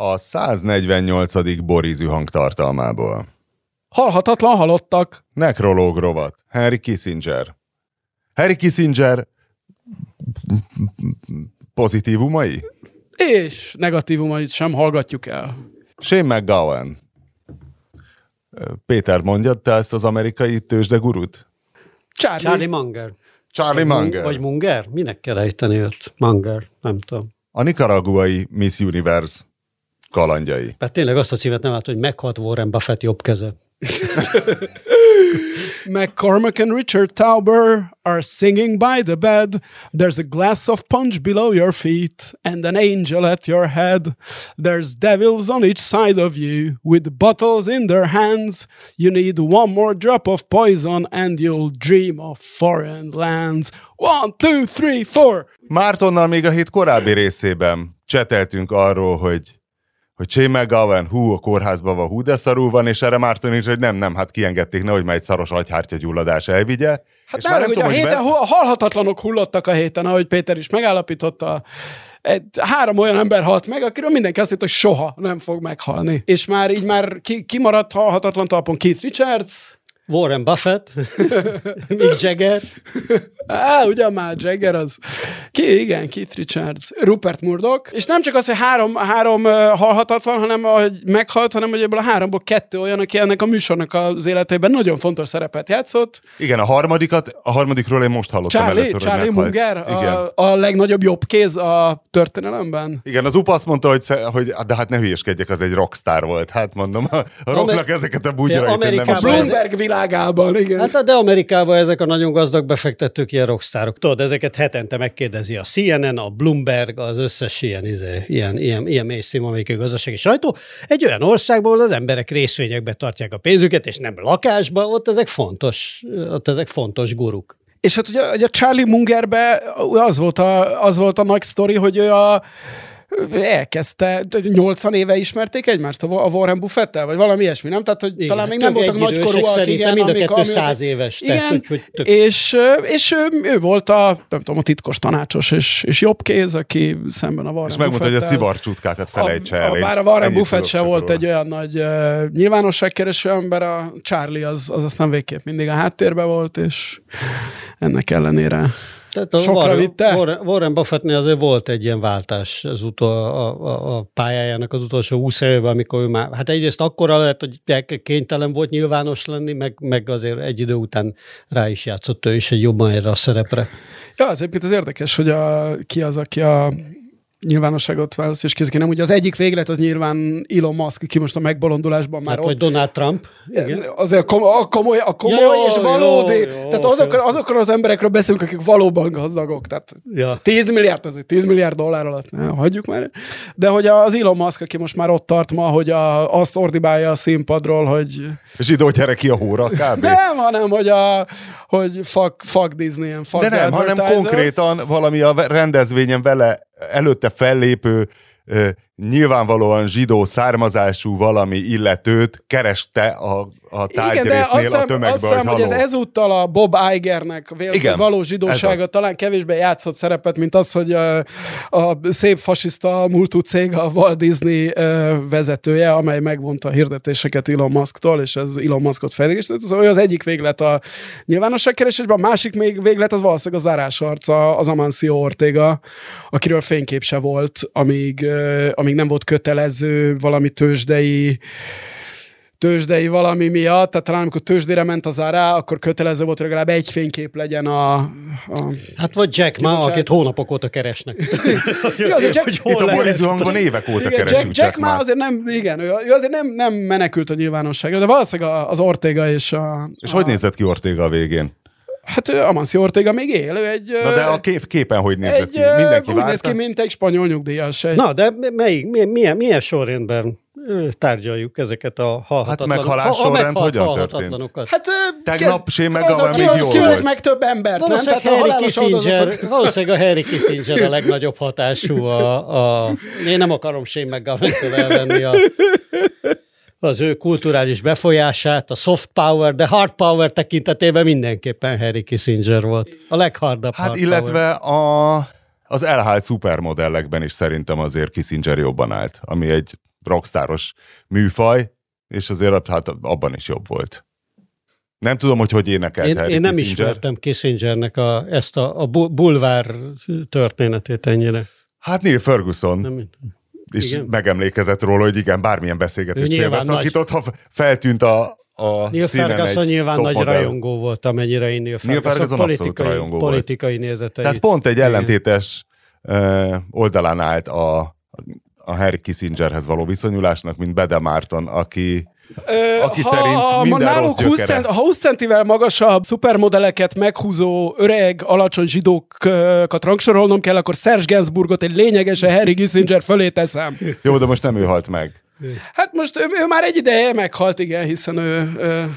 a 148. borízű hangtartalmából. Halhatatlan halottak. Nekrológ rovat. Henry Kissinger. Henry Kissinger pozitívumai? És negatívumait sem hallgatjuk el. Shane McGowan. Péter, mondjad te ezt az amerikai tőzsdegurut? Charlie. Charlie Munger. Charlie Vagy Munger. Vagy Munger? Minek kell ejteni őt? Munger, nem tudom. A nicaraguai Miss Universe kalandjai. Hát tényleg azt a címet nem lát, hogy meghalt Warren Buffett jobb keze. McCormick and Richard Tauber are singing by the bed. There's a glass of punch below your feet and an angel at your head. There's devils on each side of you with bottles in their hands. You need one more drop of poison and you'll dream of foreign lands. One, two, three, four. Mártonnal még a hét korábbi részében cseteltünk arról, hogy hogy Shane McGowan, hú, a kórházban van, hú, de szarul van, és erre Márton is, hogy nem, nem, hát kiengedték, nehogy már egy szaros agyhártya gyulladás elvigye. Hát és nem, hogy a hogy héten, be- a halhatatlanok hullottak a héten, ahogy Péter is megállapította. Egy, három olyan ember halt meg, akiről mindenki azt hitt, hogy soha nem fog meghalni. És már így már ki, kimaradt halhatatlan talpon Keith Richards, Warren Buffett, Mick Jagger, Á, ugyan már Jagger az. Ki, igen, Keith Richards, Rupert Murdoch, és nem csak az, hogy három, három uh, halhatatlan, hanem hogy meghalt, hanem hogy ebből a háromból kettő olyan, aki ennek a műsornak az életében nagyon fontos szerepet játszott. Igen, a harmadikat, a harmadikról én most hallottam Charlie, először, Charlie. Munger, a, a legnagyobb jobb kéz a történelemben. Igen, az UPA azt mondta, hogy, hogy de hát ne hülyeskedjek, az egy rockstar volt. Hát mondom, a, a rocknak ezeket a bugyrait nem A Bloomberg világában, igen. Hát de Amerikában ezek a nagyon gazdag befektetők ilyen rockstárok. Tudod, ezeket hetente megkérdezi a CNN, a Bloomberg, az összes ilyen, izé, ilyen, ilyen, ilyen mainstream amerikai gazdasági sajtó. Egy olyan országból az emberek részvényekbe tartják a pénzüket, és nem lakásba, ott ezek fontos, ott ezek fontos guruk. És hát ugye, ugye a Charlie Mungerbe az volt a, az volt a nagy sztori, hogy ő a elkezdte, 80 éve ismerték egymást a Warren Buffettel, vagy valami ilyesmi, nem? Tehát, hogy Igen, talán még tök nem voltak nagykorúak, igen, mind a kettő amióta- száz éves, tehát, Igen, hogy- hogy tök- és, és ő, ő volt a, nem tudom, a titkos tanácsos és, és jobb kéz, aki szemben a Warren És megmondta, hogy a szivarcsutkákat felejtse el. a, bár a Warren Buffett se volt róla. egy olyan nagy uh, nyilvánosságkereső ember, a Charlie az, az aztán végképp mindig a háttérben volt, és ennek ellenére Tehát a Sokra Warren, vitte? Warren, Warren Buffettnél azért volt egy ilyen váltás az utol, a, a, a pályájának az utolsó 20 évben, amikor ő már, hát egyrészt akkora lehet, hogy kénytelen volt nyilvános lenni, meg, meg azért egy idő után rá is játszott ő is egy jobban erre a szerepre. Ja, az egyébként az érdekes, hogy a, ki az, aki a nyilvánosságot választ, és nem. Ugye az egyik véglet az nyilván Elon Musk, ki most a megbolondulásban már Hát, ott. vagy Donald Trump. Igen. Azért a komoly, a komoly, a komoly Ja, és valódi. jó, tehát oké. azokról, azokról az emberekről beszélünk, akik valóban gazdagok. Tehát Ja. 10 milliárd, azért 10 milliárd dollár alatt, ne, hagyjuk már. De hogy az Elon Musk, aki most már ott tart ma, hogy a, azt ordibálja a színpadról, hogy Zsidó gyere ki a hóra, kb. nem, hanem hogy, a, hogy fuck, fuck Disney, fuck De nem, hanem konkrétan valami a rendezvényen vele előtte fellépő, nyilvánvalóan zsidó származású valami illetőt kereste a, a tárgyrésznél a tömegbe, azt hiszem, hogy ez haló. ezúttal a Bob Igernek Igen, való ez zsidósága talán kevésbé játszott szerepet, mint az, hogy a, a szép fasiszta múltú cég a Walt Disney vezetője, amely megvonta a hirdetéseket Elon Musktól, és ez Elon Muskot. Szóval ő az egyik véglet a nyilvánosságkeresésben, a másik még véglet az valószínűleg a zárásarca, az Amancio Ortega, akiről fénykép se volt, amíg, ö, amíg nem volt kötelező valami tőzsdei tőzsdei valami miatt, tehát talán amikor tőzsdére ment az ára, akkor kötelező volt, hogy legalább egy fénykép legyen a... a... Hát vagy Jack Ma, akit hónapok óta keresnek. Ja, azért Jack, Hogy hol Itt a? Boris hangon évek óta igen, keresünk Jack, Jack már már. azért nem, igen, ő, ő azért nem, nem menekült a nyilvánosságra, de valószínűleg az Ortega és a... És a, hogy nézett ki Ortega a végén? Hát Amancio Ortega még él, ő egy... Na de a kép, képen hogy nézett egy, ki? Mindenki úgy néz várta? ki, mint egy spanyol nyugdíjas. Egy, Na, de melyik, milyen, milyen, milyen sorrendben tárgyaljuk ezeket a halhatatlan... meghalás ha- a sorrend meghalt hogyan halhatatlanokat? Hát, Tegnap aki még a- jó szült volt. meg több embert, nem? Valószínűleg a Harry Kissinger, valószínűleg a Harry Kissinger a legnagyobb hatású a, a én nem akarom Shane McGovern-től elvenni a, az ő kulturális befolyását, a soft power, de hard power tekintetében mindenképpen Harry Kissinger volt. A leghardabb Hát illetve a, az elhált szupermodellekben is szerintem azért Kissinger jobban állt, ami egy rockstáros műfaj, és azért hát abban is jobb volt. Nem tudom, hogy hogy énekelt Én, Harry én nem Kissinger. ismertem Kissingernek a, ezt a, a bu- bulvár történetét ennyire. Hát Neil Ferguson Nem, is igen. megemlékezett róla, hogy igen, bármilyen beszélgetést félbeszakított, ha feltűnt a, a Neil Ferguson nyilván nagy modell. rajongó volt, amennyire én Neil Ferguson, Ferguson politikai, rajongó volt. politikai nézeteit. Tehát pont egy ellentétes uh, oldalán állt a, a Harry Kissingerhez való viszonyulásnak, mint Bede Márton, aki Ö, Aki szerint minden náluk rossz 20 gyökere. cent, ha 20 centivel magasabb szupermodelleket meghúzó öreg, alacsony zsidókat rangsorolnom kell, akkor Serge Gainsbourgot egy lényegesen Harry Kissinger fölé teszem. jó, de most nem ő halt meg. Hát most ő, ő már egy ideje meghalt, igen, hiszen ő... ő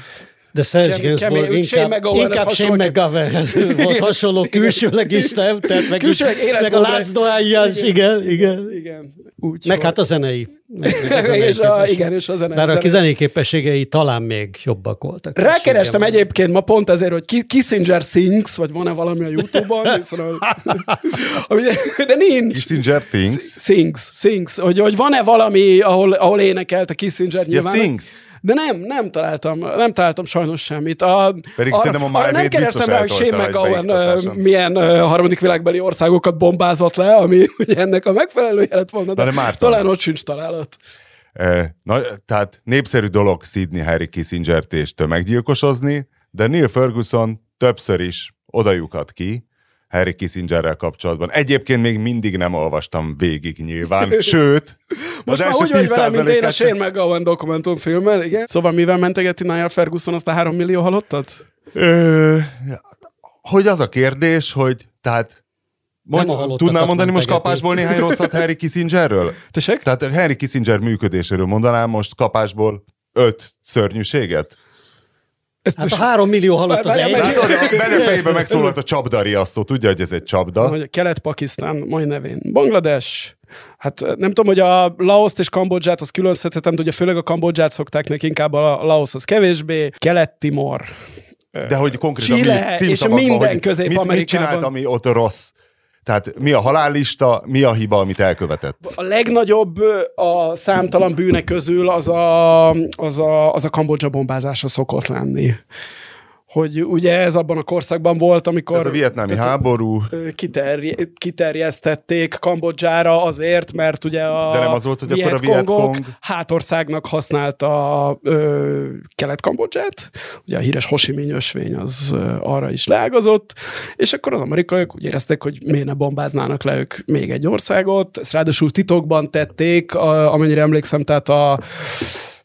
De Serge Kemény- Gainsbourg kemény- inkább, McGowanhez inkább Shane hasonló- McGowanhez volt hasonló külsőleg is, nem? Tehát meg, Külsőleg meg a életmódra- láncdohányjás, igen, igen. igen, úgy. Meg hát a zenei. Meg, meg a zenei és a, igen, és a zene. Bár a zene- zenei képességei talán még jobbak voltak. Rákerestem egyébként ma pont ezért, hogy Ki- Kissinger sings, vagy van-e valami a Youtube-on, ami, de nincs. Kissinger Things. Sings, sings, hogy, hogy van-e valami, ahol, ahol énekelt a Kissinger Ja, nyilván. Sings. De nem, nem találtam, nem találtam sajnos semmit. A, Pedig arra- szerintem a arra nem kerestem rá, hogy Shane McGowan milyen harmadik világbeli országokat bombázott le, ami ugye ennek a megfelelője lett volna, de de Márton. talán ott sincs találat. Na, tehát népszerű dolog szídni Harry Kissingert és tömeggyilkosozni, de Neil Ferguson többször is odajukat ki Harry Kissingerrel kapcsolatban. Egyébként még mindig nem olvastam végig nyilván, sőt, Most az már első úgy vagy vele, mint én a 10%-át Shane McGowan dokumentumfilmmel, igen. Szóval mivel mentegeti Niall Ferguson azt a három millió halottat? Ö, hogy az a kérdés, hogy tehát mond, a halottakat tudnál mondani most kapásból néhány rosszat Harry Kissingerről? Tessék? Tehát Harry Kissinger működéséről mondanám most kapásból öt szörnyűséget? Ez Hát a három millió halott az egy. Látod, a Bene fejében megszólalt a csapdariasztó, tudja, hogy ez egy csapda. Kelet-Pakisztán mai nevén Banglades, hát nem tudom, hogy a Laoszt és Kambodzsát az külön szedhetem, de ugye főleg a Kambodzsát szokták neki, inkább a Laosz az kevésbé. Kelet-Timor. De hogy konkrétan Chile mi és minden Közép-Amerikában. mit, mit csinált, ami ott rossz? Tehát mi a halállista, mi a hiba, amit elkövetett? A legnagyobb a számtalan bűnek közül az a, az a, az a Kambodzsa bombázása szokott lenni. Hogy ugye ez abban a korszakban volt, amikor... Tehát a vietnámi háború, ö, kiterje, kiterjesztették Kambodzsára azért, mert ugye a De nem az volt, hogy akkor a Vietkong- hátországnak használta ö, Kelet-Kambodzsát, ugye a híres Ho Chi Minh ösvény az ö, arra is leágazott, és akkor az amerikaiak úgy érezték, hogy miért ne bombáznának le ők még egy országot, ezt ráadásul titokban tették, a, amennyire emlékszem, tehát a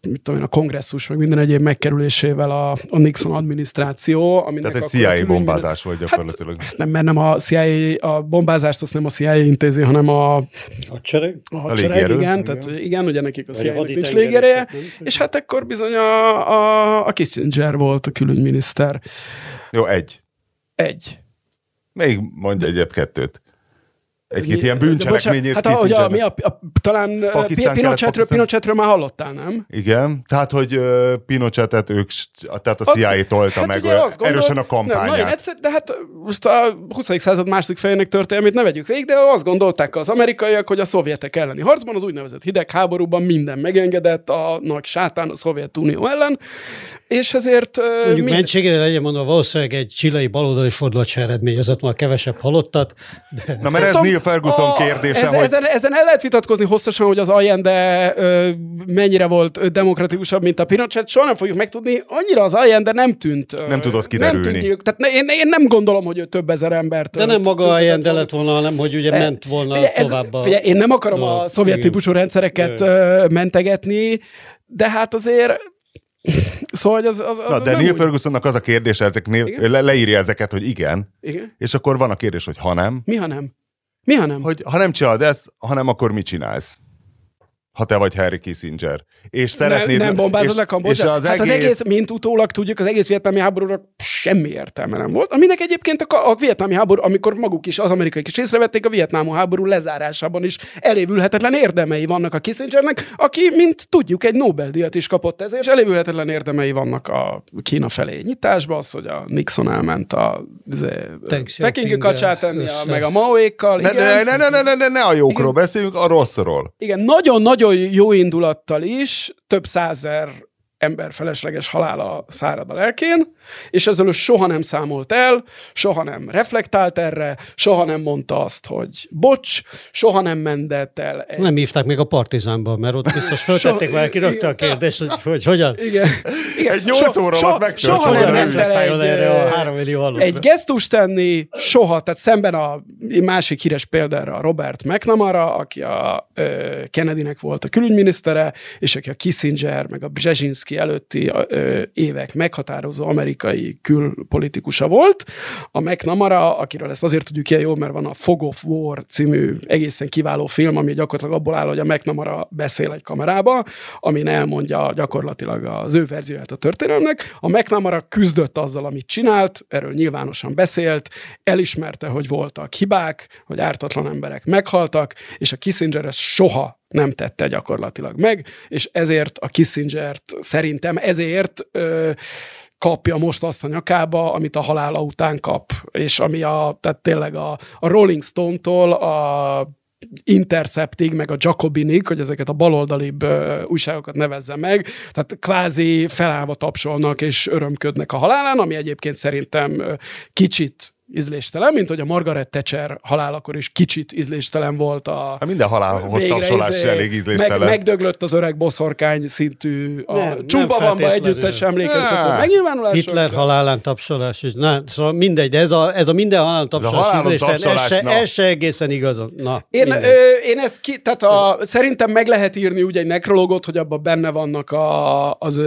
mit tudom én, a kongresszus, meg minden egyéb megkerülésével a, a Nixon adminisztráció. Aminek tehát egy CIA különböző- bombázás volt gyakorlatilag. Hát nem, mert nem a CIA, a bombázást azt nem a CIA intézi, hanem a, Hadsereg? a hadsereg, légierő, igen, igen. tehát igen, ugye nekik a CIA nincs nem? és hát ekkor bizony a, a, a Kissinger volt a külügyminiszter. Jó, egy. Egy. Még mondj egyet-kettőt. Egy-két ilyen bűncselekményét bocsánat, Hát ahogy a, mi a, a, talán Pakisztán, Pinochetről. Pinochetről már hallottál, nem? Igen, tehát, hogy Pinochetet ők, tehát a CIA tolta meg ugye olyan azt gondol- erősen a Nem, nagyon kampányát. egyszer, de hát most a 20. század második felének történelmét ne vegyük végig, de azt gondolták az amerikaiak, hogy a szovjetek elleni harcban, az úgynevezett hidegháborúban minden megengedett a nagy sátán a Szovjetunió ellen, és ezért... Mondjuk mind- mentségére legyen mondva, valószínűleg egy csilei baloldali fordulat se eredményezett már kevesebb halottat. De Na, mert ez Nem Neil tudom, Ferguson a- kérdése, ez, hogy ezen, ezen el lehet vitatkozni hosszasan, hogy az Allende ö, mennyire volt ö, demokratikusabb, mint a Pinochet. Soha nem fogjuk megtudni. Annyira az Allende nem tűnt. ö, Nem tudott Nem kiderülni. tűnt nyilk- Tehát ne, én, én, nem gondolom, hogy ő több ezer embert. de nem maga a ilyen lett volna, hanem hogy ugye ment volna figyelj, ez, tovább a... figyelj, én nem akarom a dolog. szovjet Igen. típusú rendszereket ö, mentegetni, de hát azért szóval az, az, az Na, de nem Neil úgy- Fergusonnak az a kérdése ezeknél, le, leírja ezeket, hogy igen, Igen? és akkor van a kérdés, hogy ha nem, Mi, ha nem? Mi, ha nem? hogy ha nem csinálod ezt, hanem akkor mit csinálsz? Ha te vagy Harry Kissinger. És szeretnéd... nem, nem bombázod és, le Kambodzsát? És az hát egész, az egész, mint utólag tudjuk, az egész vietnámi háborúra semmi értelme nem volt. Aminek egyébként a, a vietnámi háború, amikor maguk is, az amerikai is észrevették, a vietnámi háború lezárásában is elévülhetetlen érdemei vannak a Kissingernek, aki, mint tudjuk, egy Nobel-díjat is kapott ezért, és elévülhetetlen érdemei vannak a Kína felé nyitásba, az, hogy a Nixon elment a izé, Pekingi kacsát össze. meg a Maoékkal. ne, ne, ne, ne, ne, ne, ne a jókról Igen. beszéljünk, a rosszról. Igen, nagyon-nagyon nagyon jó indulattal is több százer ember felesleges halála szárad a lelkén, és ezzel ő soha nem számolt el, soha nem reflektált erre, soha nem mondta azt, hogy bocs, soha nem mentett el. Egy... Nem hívták még a partizánba, mert ott biztos föltették so, valaki rögtön a kérdést, hogy, hogy hogyan. Igen. Igen. Egy nyolc so, óra so, meg soha nem ment el egy, erre a három millió egy gesztus tenni, soha, tehát szemben a másik híres példára a Robert McNamara, aki a Kennedynek volt a külügyminisztere, és aki a Kissinger, meg a Brzezinski előtti évek meghatározó amerikai amerikai külpolitikusa volt. A McNamara, akiről ezt azért tudjuk ilyen jól, mert van a Fog of War című egészen kiváló film, ami gyakorlatilag abból áll, hogy a McNamara beszél egy kamerába, amin elmondja gyakorlatilag az ő verzióját a történelmnek. A McNamara küzdött azzal, amit csinált, erről nyilvánosan beszélt, elismerte, hogy voltak hibák, hogy ártatlan emberek meghaltak, és a Kissinger ezt soha nem tette gyakorlatilag meg, és ezért a Kissingert szerintem ezért ö, kapja most azt a nyakába, amit a halála után kap. És ami a, tehát tényleg a, a Rolling Stone-tól a Interceptig, meg a Jacobinig, hogy ezeket a baloldalibb újságokat nevezze meg, tehát kvázi felállva tapsolnak és örömködnek a halálán, ami egyébként szerintem kicsit ízléstelen, mint hogy a Margaret Thatcher halálakor is kicsit ízléstelen volt a... Hát minden halálhoz tapsolás izé, elég ízléstelen. Meg, megdöglött az öreg boszorkány szintű a Csumbavamba együttes emlékeztető megnyilvánulás. Hitler halálán tapsolás is. Na, szóval mindegy, de ez a, ez a minden halálán tapsolás, ez, tapsolás ez, se, ez se egészen igaz. Na, én, ö, én ezt ki, tehát a, szerintem meg lehet írni úgy egy nekrológot, hogy abban benne vannak a, az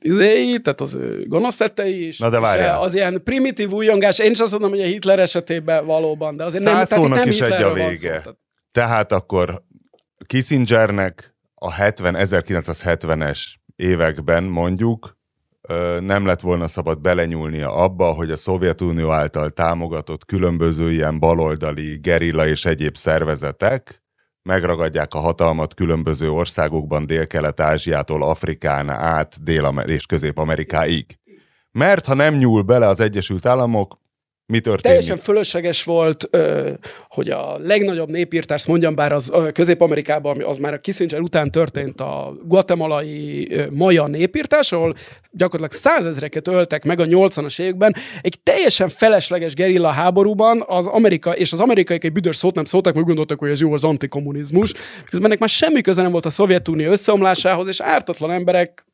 izéi, tehát az gonosztettei is. Na de várjál. Az ilyen primitív újongás. Én azt mondom, hogy a Hitler esetében valóban, de azért nem, tehát nem is egy a vége. Szó, tehát... akkor Kissingernek a 70, 1970-es években mondjuk nem lett volna szabad belenyúlnia abba, hogy a Szovjetunió által támogatott különböző ilyen baloldali gerilla és egyéb szervezetek megragadják a hatalmat különböző országokban, Dél-Kelet-Ázsiától Afrikán át Dél- és Közép-Amerikáig. Mert ha nem nyúl bele az Egyesült Államok, mi történik? Teljesen fölösleges volt, hogy a legnagyobb népírtást mondjam, bár az Közép-Amerikában az már a Kissinger után történt a guatemalai maja népírtás, ahol gyakorlatilag százezreket öltek meg a 80-as években. Egy teljesen felesleges gerilla háborúban az Amerika, és az amerikaiak egy büdös szót nem szóltak, meg gondoltak, hogy ez jó az antikommunizmus. Közben ennek már semmi köze nem volt a Szovjetunió összeomlásához, és ártatlan emberek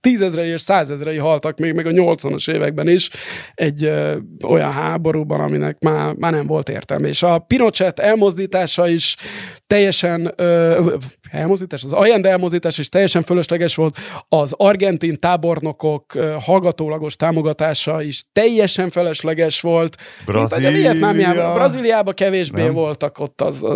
tízezrei és százezrei haltak még, még a 80-as években is egy ö, olyan háborúban, aminek már, már nem volt értelme. És a Pinochet elmozdítása is teljesen, ö, elmozdítás, az Allende elmozdítás is teljesen fölösleges volt, az argentin tábornokok ö, hallgatólagos támogatása is teljesen felesleges volt. Brazília. Brazíliában kevésbé nem. voltak ott az,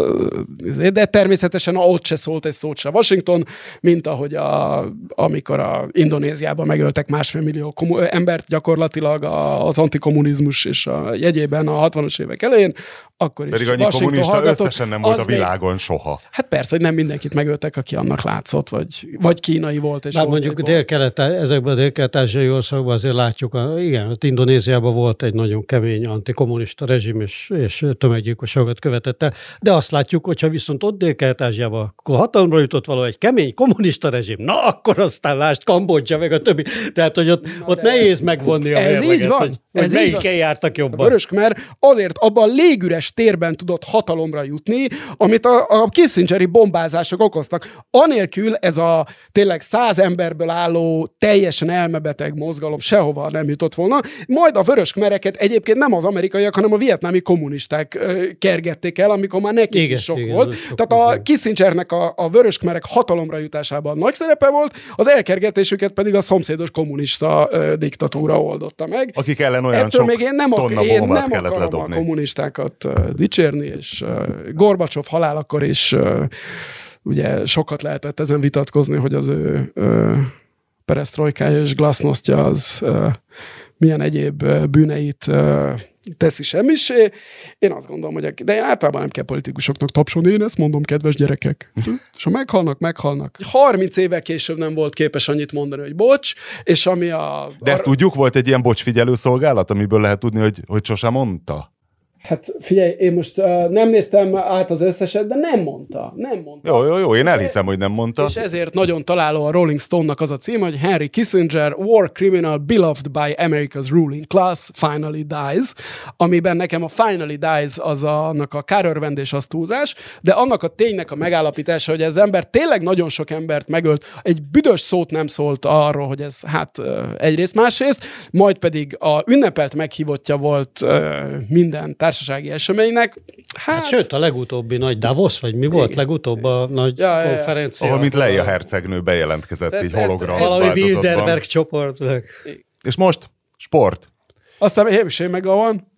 de természetesen ott se szólt egy szót se Washington, mint ahogy a, amikor a Indonéziában megöltek másfél millió komu- embert gyakorlatilag az antikommunizmus és a jegyében a 60-as évek elején, akkor is Pedig annyi Washington kommunista összesen nem volt a világon soha. Hát persze, hogy nem mindenkit megöltek, aki annak látszott, vagy, vagy kínai volt. És hát mondjuk dél-kelet, ezekben a dél-kelet-ázsiai országokban azért látjuk, a, igen, hát Indonéziában volt egy nagyon kemény antikommunista rezsim, és, és tömeggyilkosságokat követett el, de azt látjuk, hogyha viszont ott dél-kelet-ázsiában akkor hatalomra jutott való egy kemény kommunista rezsim, na akkor aztán lásd Kambodzsa, meg a többi. Tehát, hogy ott, ott nehéz megvonni a Ez így van. hogy, hogy melyiken jártak jobban. A Vöröskmer azért abban a légüres térben tudott hatalomra jutni, amit a, a Kissingeri bombázások okoztak. Anélkül ez a tényleg száz emberből álló, teljesen elmebeteg mozgalom sehova nem jutott volna. Majd a Vöröskmereket egyébként nem az amerikaiak, hanem a vietnámi kommunisták ö, kergették el, amikor már nekik igen, is sok igen, volt. Sok Tehát a Kissingernek a, a Vöröskmerek hatalomra jutásában nagy szerepe volt, az elkergetésüket pedig a szomszédos kommunista ö, diktatúra oldotta meg. Akik ellen olyan Ettől sok még én nem, ak- én nem akarom ledobni. a kommunistákat uh, dicsérni, és uh, Gorbacsov halálakor uh, ugye sokat lehetett ezen vitatkozni, hogy az ő perestroikája és glasnosztja az milyen egyéb bűneit teszi semmisé. Én azt gondolom, hogy de én általában nem kell politikusoknak tapsolni, én ezt mondom, kedves gyerekek. és ha meghalnak, meghalnak. 30 évvel később nem volt képes annyit mondani, hogy bocs, és ami a... De ezt tudjuk, volt egy ilyen bocsfigyelő szolgálat, amiből lehet tudni, hogy, hogy sosem mondta? Hát figyelj, én most uh, nem néztem át az összeset, de nem mondta. Nem mondta. Jó, jó, jó, én elhiszem, hogy nem mondta. És ezért nagyon találó a Rolling Stone-nak az a cím, hogy Henry Kissinger, war criminal beloved by America's ruling class, finally dies, amiben nekem a finally dies az a, annak a kárörvendés az túlzás, de annak a ténynek a megállapítása, hogy ez ember tényleg nagyon sok embert megölt, egy büdös szót nem szólt arról, hogy ez hát egyrészt másrészt, majd pedig a ünnepelt meghívottja volt minden társasági eseménynek. Hát, hát sőt, a legutóbbi nagy Davos, vagy mi volt Igen. legutóbb a nagy ja, konferencia? Ahol mint Leia hercegnő bejelentkezett, ezt, így hologram Valami Bilderberg csoport. És most sport. Aztán Hemsé meg van.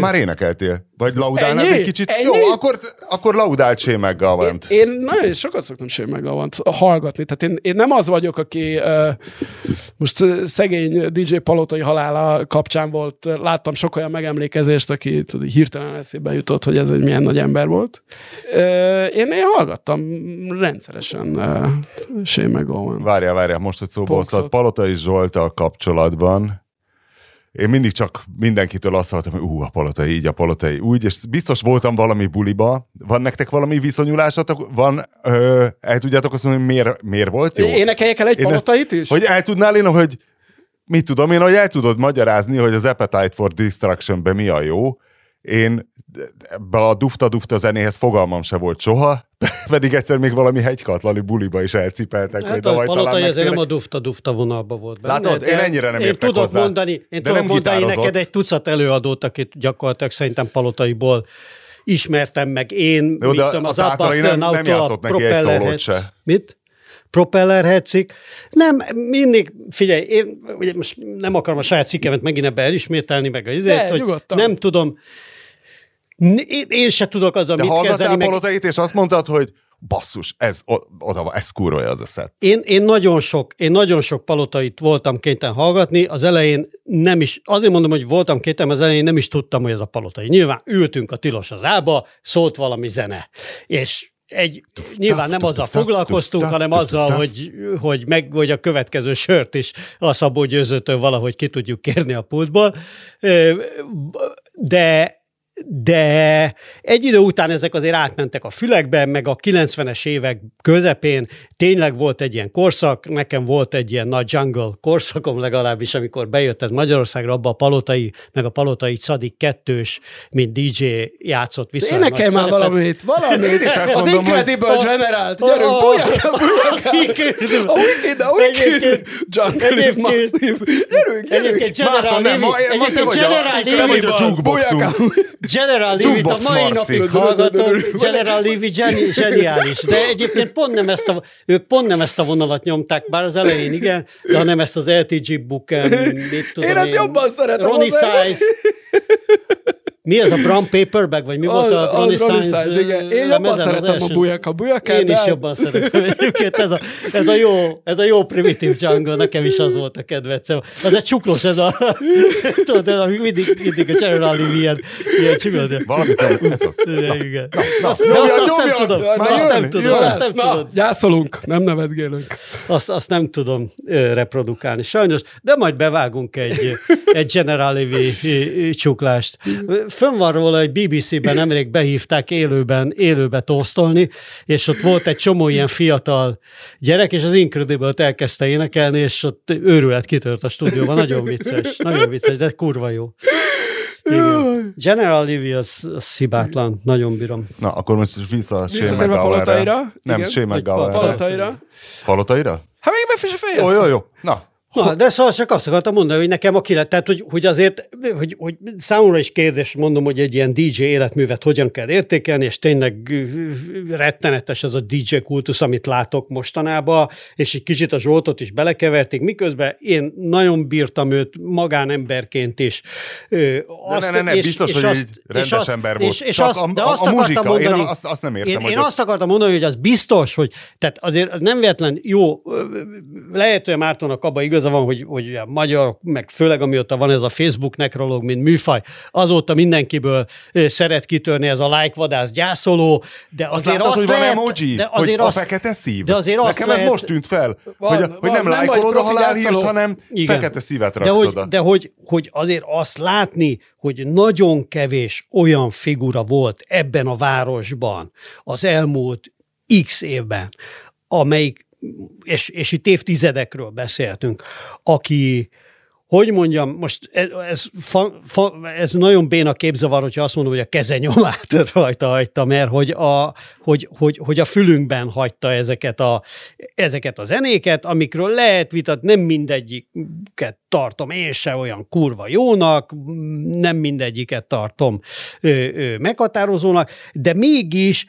Már énekeltél? Vagy laudálnád egy kicsit? Ennyi? Jó, akkor, akkor laudált Shane McGowan-t. Én, én nagyon sokat szoktam Shane McGowan-t hallgatni. Tehát én, én nem az vagyok, aki uh, most szegény DJ Palotai halála kapcsán volt, láttam sok olyan megemlékezést, aki tudod, hirtelen eszébe jutott, hogy ez egy milyen nagy ember volt. Uh, én, én hallgattam rendszeresen uh, Shane McGowan. Várjál, várjál, most, hogy szóba Palotai Zsoltal kapcsolatban én mindig csak mindenkitől azt hallottam, hogy ú, a palotai így, a palotai úgy, és biztos voltam valami buliba. Van nektek valami viszonyulásatok? Van, ö, el tudjátok azt mondani, hogy miért, miért volt jó? Énekeljek el egy én palotait is? Hogy el tudnál én, hogy mit tudom én, hogy el tudod magyarázni, hogy az Appetite for Destruction-ben mi a jó. Én ebbe a dufta-dufta zenéhez fogalmam se volt soha, pedig egyszer még valami hegykatlani buliba is elcipeltek. Hát a palotai ezért nem a dufta-dufta vonalba volt benne. Látod, én ennyire nem én tudok hozzá. mondani, Én tudok mondani neked egy tucat előadót, akit gyakorlatilag szerintem palotaiból ismertem meg én, Jó, de tudom, az Abbas nem, nem játszott neki egy szólót se. Mit? propeller hetszik. Nem, mindig, figyelj, én ugye most nem akarom a saját cikkemet megint ebbe elismételni, meg az izért, hogy nyugodtan. nem tudom, én, se tudok azzal De mit kezdeni. De Palotait, és azt mondtad, hogy basszus, ez, oda, ez kurva az a szett. Én, én, nagyon sok, én nagyon sok palotait voltam kénytelen hallgatni, az elején nem is, azért mondom, hogy voltam kénytelen, az elején nem is tudtam, hogy ez a palotai. Nyilván ültünk a tilos az ába, szólt valami zene, és egy, nyilván nem azzal foglalkoztunk, hanem azzal, hogy, hogy meg, hogy a következő sört is a Szabó Győzőtől valahogy ki tudjuk kérni a pultból. De de egy idő után ezek azért átmentek a fülekbe, meg a 90-es évek közepén tényleg volt egy ilyen korszak, nekem volt egy ilyen nagy jungle korszakom legalábbis, amikor bejött ez Magyarországra, abba a Palotai, meg a Palotai Szadik kettős, mint DJ játszott vissza. Énekelj már valamit, valamit. Én is azt az mondom, Incredible hogy... General, gyerünk, bujjak, bujjak. A Wicked, a Wicked, Jungle is massive. Gyerünk, gyerünk. Márton, nem, te vagy a jukeboxunk. General Levy-t a mai napig hallgatom, General Levy zseniális, de egyébként pont nem ezt a, ők pont nem ezt a vonalat nyomták, bár az elején igen, de hanem ezt az LTG Booken, mit tudom én. Én ezt jobban szeretem. Ronnie Size. Mi ez a brown paperback, vagy mi a, volt a, a Ronnie Size? igen. Én jobban szeretem a bujaka bujaka. Én is jobban szeretem egyébként. Ez a, ez, a jó, ez a jó primitive jungle, nekem is az volt a kedvencem. Az egy csuklós, ez a, tudod, ez a, mindig, mindig a General Lee ilyen, ilyen csuklós. Valamit ez az. Igen. Na, azt, de azt, azt nem tudom. Azt nem tudom. Azt nem tudom. Gyászolunk, nem nevetgélünk. Azt, azt nem tudom reprodukálni, sajnos, de majd bevágunk egy, egy General Lee csuklást fönn van róla, hogy BBC-ben nemrég behívták élőben, élőbe tosztolni, és ott volt egy csomó ilyen fiatal gyerek, és az Incredible-t elkezdte énekelni, és ott őrület kitört a stúdióban. Nagyon vicces, nagyon vicces, de kurva jó. Igen. General Levy az, az hibátlan, nagyon bírom. Na, akkor most vissza a Shane McGowan-ra. Nem, Shane McGowan-ra. Palotaira. Palotaira? Hát még be se Jó, jó, jó. Na, Na, de szóval csak azt akartam mondani, hogy nekem a kilet, tehát hogy, hogy azért, hogy, hogy számomra is kérdés, mondom, hogy egy ilyen DJ életművet hogyan kell értékelni, és tényleg rettenetes az a DJ kultusz, amit látok mostanában, és egy kicsit a Zsoltot is belekeverték, miközben én nagyon bírtam őt magánemberként is. Azt, de ne, ne, ne, és, biztos, és hogy azt, egy rendes és azt, ember volt. És, és Csak azt, a, de azt a, a muzsika, mondani, én azt, azt nem értem. Én, hogy én azt akartam mondani, hogy az biztos, hogy tehát azért az nem véletlen jó, lehet, hogy Mártonnak abban igaz, igaza van, hogy, hogy a magyar, meg főleg amióta van ez a Facebook nekrológ, mint műfaj, azóta mindenkiből szeret kitörni ez a like vadász gyászoló, de Az azért látod, azt hogy van lehet, emoji? de hogy azért a azt, fekete szív? de azért azt Nekem lehet- ez most tűnt fel, Van, hogy, van, hogy nem nem lájkolod a halálhírt, hanem Igen. fekete szívet de raksz hogy, oda. de hogy, hogy azért azt látni, hogy nagyon kevés olyan figura volt ebben a városban az elmúlt x évben, amelyik, és, és itt évtizedekről beszéltünk, aki, hogy mondjam, most ez, ez, fa, fa, ez nagyon béna képzavar, hogyha azt mondom, hogy a kezenyomát rajta hagyta, mert hogy a, hogy, hogy, hogy a fülünkben hagyta ezeket a, ezeket a zenéket, amikről lehet vitat, nem mindegyiket tartom én se olyan kurva jónak, nem mindegyiket tartom ö, ö, meghatározónak, de mégis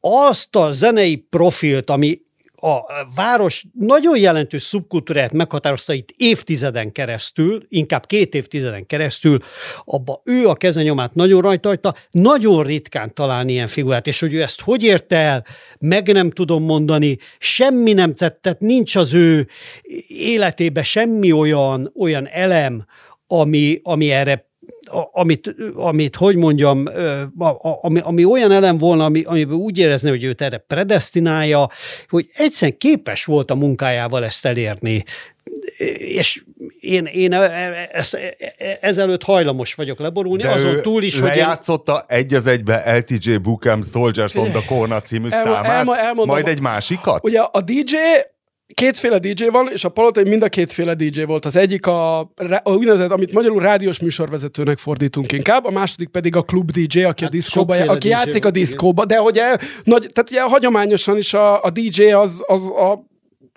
azt a zenei profilt, ami a város nagyon jelentős szubkultúráját meghatározta itt évtizeden keresztül, inkább két évtizeden keresztül, abba ő a kezenyomát nagyon rajta hagyta, nagyon ritkán találni ilyen figurát, és hogy ő ezt hogy érte el, meg nem tudom mondani, semmi nem tett, nincs az ő életébe semmi olyan, olyan elem, ami, ami erre amit, amit, hogy mondjam, ami, ami olyan elem volna, ami, amiben úgy érezni, hogy őt erre predestinálja, hogy egyszerűen képes volt a munkájával ezt elérni. És én, én e- e- ezt, e- ezelőtt hajlamos vagyok leborulni, De azon túl is, hogy én, lejátszotta egy az egybe LTJ Bookem Soldiers on the Corner című Elmo- számát, elmo- elmondom- majd egy másikat? Ugye a DJ kétféle DJ van, és a Palotai mind a kétféle DJ volt. Az egyik a, a úgynevezett, amit magyarul rádiós műsorvezetőnek fordítunk inkább, a második pedig a klub DJ, aki hát a diszkóba, aki DJ játszik a diszkóba, de hogy el, nagy, tehát ugye hagyományosan is a, a DJ az, az a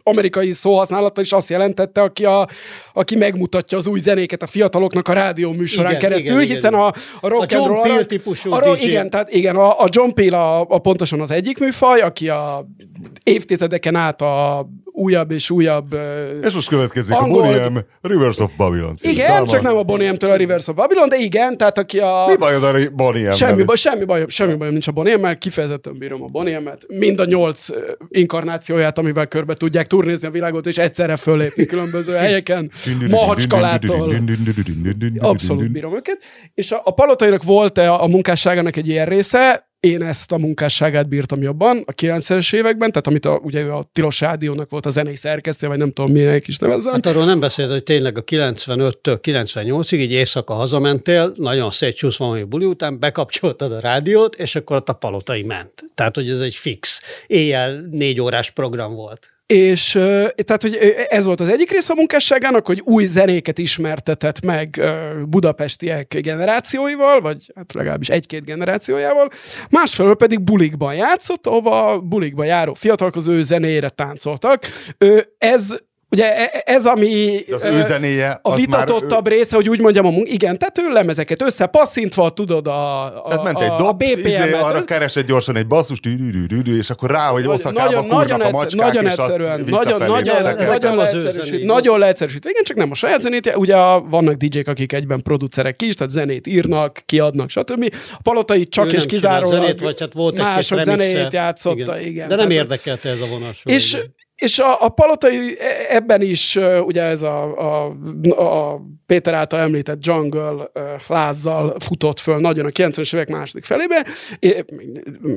amerikai szóhasználata is azt jelentette, aki, a, aki megmutatja az új zenéket a fiataloknak a rádió műsorán Igen, keresztül, igen, hiszen igen. a, a rock A John and roll Peel típusú arra, DJ. Igen, tehát igen, a, a John Peel a, a pontosan az egyik műfaj, aki a évtizedeken át a újabb és újabb És most következik Angol- a Bonnie M. Rivers of Babylon című igen, száma. csak nem a Bonnie M-től a Rivers of Babylon, de igen, tehát aki a... Mi bajod a Ri- Bonnie M? Semmi, baj, semmi, bajom, semmi bajom nincs a Bonnie M-mel, kifejezetten bírom a Bonnie M-et. Mind a nyolc inkarnációját, amivel körbe tudják turnézni a világot, és egyszerre fölépni különböző helyeken, Mahacskalától. Abszolút bírom őket. És a, a palotainak volt a, a munkásságának egy ilyen része, én ezt a munkásságát bírtam jobban a 90-es években, tehát amit a, ugye a Tilos Rádiónak volt a zenei szerkesztő, vagy nem tudom milyenek is nevezzem. Hát arról nem beszélt, hogy tényleg a 95-től 98-ig, így éjszaka hazamentél, nagyon szétcsúszva valami buli után, bekapcsoltad a rádiót, és akkor ott a palotai ment. Tehát, hogy ez egy fix, éjjel négy órás program volt. És tehát, hogy ez volt az egyik része a munkásságának, hogy új zenéket ismertetett meg budapestiek generációival, vagy hát legalábbis egy-két generációjával, másfelől pedig bulikban játszott, ahova bulikban járó fiatalok az ő zenéjére táncoltak. Ez Ugye e- ez, ami De az ö, ő zenéje, a az vitatottabb már, része, hogy úgy mondjam, a mun- igen, tehát ő lemezeket összepasszintva, tudod, a, a, tehát ment a, egy a dob, izé, arra keresett gyorsan egy basszus, és akkor rá, hogy nagyon, Oszakába nagyon, a macskák, nagyon és azt egyszerűen, visszafelé nagyon, nagyon, nagyon leegyszerűsít, nagyon leegyszerűsít. Igen, csak nem a saját zenét, ugye vannak DJ-k, akik egyben producerek is, tehát zenét írnak, kiadnak, stb. A Palotai csak Ő és kizárólag zenét, vagy hát volt mások zenét játszotta, igen. De nem érdekelte ez a vonal és. És a, a palotai e- ebben is, ugye ez a, a, a Péter által említett jungle lázzal futott föl nagyon a 90-es évek második felébe,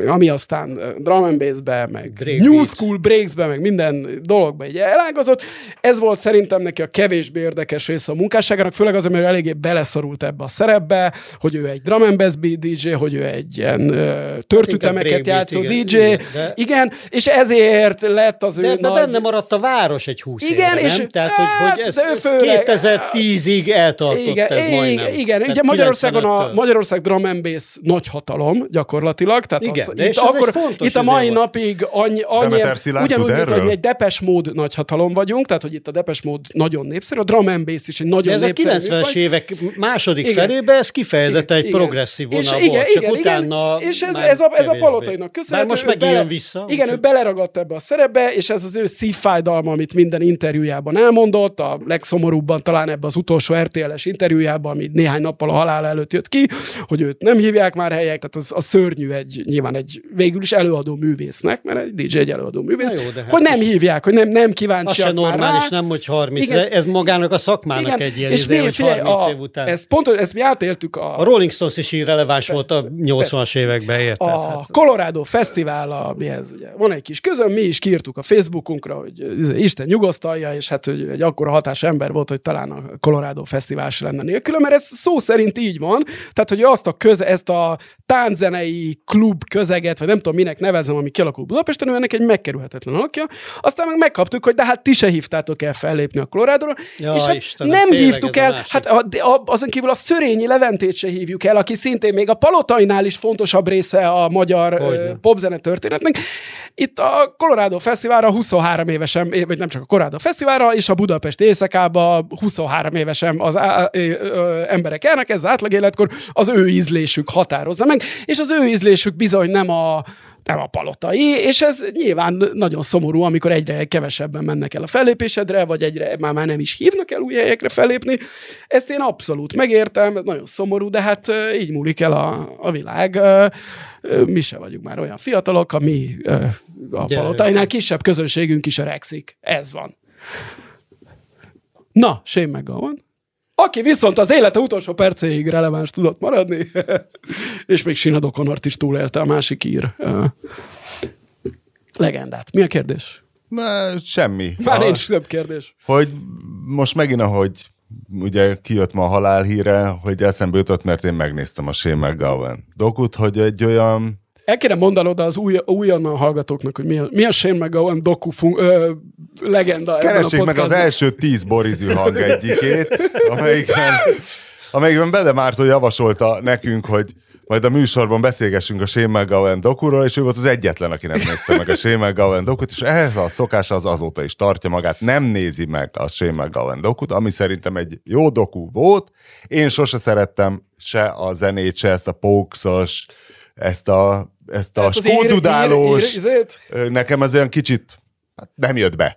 ami aztán drum and bass-be, meg Breakbeat. new school breaks-be, meg minden dologba így elágazott. Ez volt szerintem neki a kevésbé érdekes része a munkásságának, főleg az, mert eléggé beleszorult ebbe a szerepbe, hogy ő egy drum and bass beat DJ, hogy ő egy ilyen ö, törtütemeket játszó igen, DJ, igen, de- igen, és ezért lett az ő De, benne maradt a város egy húsz Igen, évre, és- nem? Tehát, hát, hogy, hogy ez, ő ez főleg- 2010-ig eltartott igen, ez igen, majdnem. igen, ugye Magyarországon a 95-től. Magyarország drum and bass nagy hatalom gyakorlatilag, tehát Igen, az, itt, ez akkor, itt a mai napig annyi, annyi ugyanúgy, mint hogy egy Depes mód nagy hatalom vagyunk, tehát hogy itt a Depes mód nagyon népszerű, a drum and bass is egy nagyon De ez a népszerű 90-es műfaj. évek második Igen. felébe ez kifejezetten egy progresszív vonal és volt, igen, csak igen, utána és ez, ez, a, ez a palotainak köszönhető. most megint vissza. Igen, ő beleragadt ebbe a szerepbe, és ez az ő szívfájdalma, amit minden interjújában elmondott, a legszomorúbban talán ebben az utolsó RTL-es interjújában, ami néhány nappal a halál előtt jött ki, hogy őt nem hívják már helyek, tehát az, az szörnyű egy, nyilván egy végül is előadó művésznek, mert egy DJ egy előadó művész, jó, de hát hogy nem hívják, hogy nem, nem Az kíváncsiak se már normális, rá. nem, hogy 30, Igen. ez magának a szakmának egy ilyen és izé, mi, hogy figyelj, 30 a, év után. ezt pontos, ezt mi átéltük a, A Rolling Stones is irreleváns volt a 80-as években, érted? a Hát, Colorado Fesztivál, a, mihez, ugye, van egy kis közöm, mi is kiírtuk a Facebookunkra, hogy izé, Isten nyugosztalja, és hát hogy egy akkora hatás ember volt, hogy talán a Colorado Fesztivál se lenne nélküle, mert ez szó szerint így van, tehát hogy azt a köze, ezt a tánczenei klub közeget, vagy nem tudom minek nevezem, ami kialakult Budapesten, ő ennek egy megkerülhetetlen alakja. Aztán meg megkaptuk, hogy de hát ti se hívtátok el fellépni a Colorado-ra, Ja, és hát Istenem, nem hívtuk el, másik. hát a, a, azon kívül a Szörényi Leventét se hívjuk el, aki szintén még a Palotainál is fontosabb része a magyar Hogyne. popzene történetnek. Itt a Colorado Fesztiválra 23 évesen, vagy nem csak a Colorado Fesztiválra, és a Budapest éjszakába 23 évesen az á, ö, ö, emberek elnek, ez az átlag életkor, az ő ízlésük határozza meg, és az ő ízlésük bizony nem a nem a palotai, és ez nyilván nagyon szomorú, amikor egyre kevesebben mennek el a fellépésedre, vagy egyre már, már nem is hívnak el új helyekre fellépni. Ezt én abszolút megértem, ez nagyon szomorú, de hát így múlik el a, a világ. Mi se vagyunk már olyan fiatalok, a mi a Gyere, palotainál kisebb közönségünk is öregszik. Ez van. Na, Shane McGowan. Aki viszont az élete utolsó percéig releváns tudott maradni, és még Sinead O'Connort is túlélte a másik ír legendát. Mi a kérdés? Na, semmi. Már A- nincs több kérdés. Hogy most megint, ahogy ugye kijött ma a halál híre, hogy eszembe jutott, mert én megnéztem a Shane McGowan dokut, hogy egy olyan El kéne mondanod az új, újonnan hallgatóknak, hogy mi a, mi a Shane McGowan doku fun, ö, legenda Keressék meg az első tíz borizű hang egyikét, amelyikben, amelyikben Bede Mártó javasolta nekünk, hogy majd a műsorban beszélgessünk a Shane McGowan dokuról, és ő volt az egyetlen, aki nem nézte meg a Shane McGowan dokut, és ehhez a szokása az azóta is tartja magát, nem nézi meg a Shane McGowan dokut, ami szerintem egy jó doku volt. Én sose szerettem se a zenét, se ezt a pókszos, ezt a, ezt a skódudálós, nekem ez olyan kicsit hát nem jött be.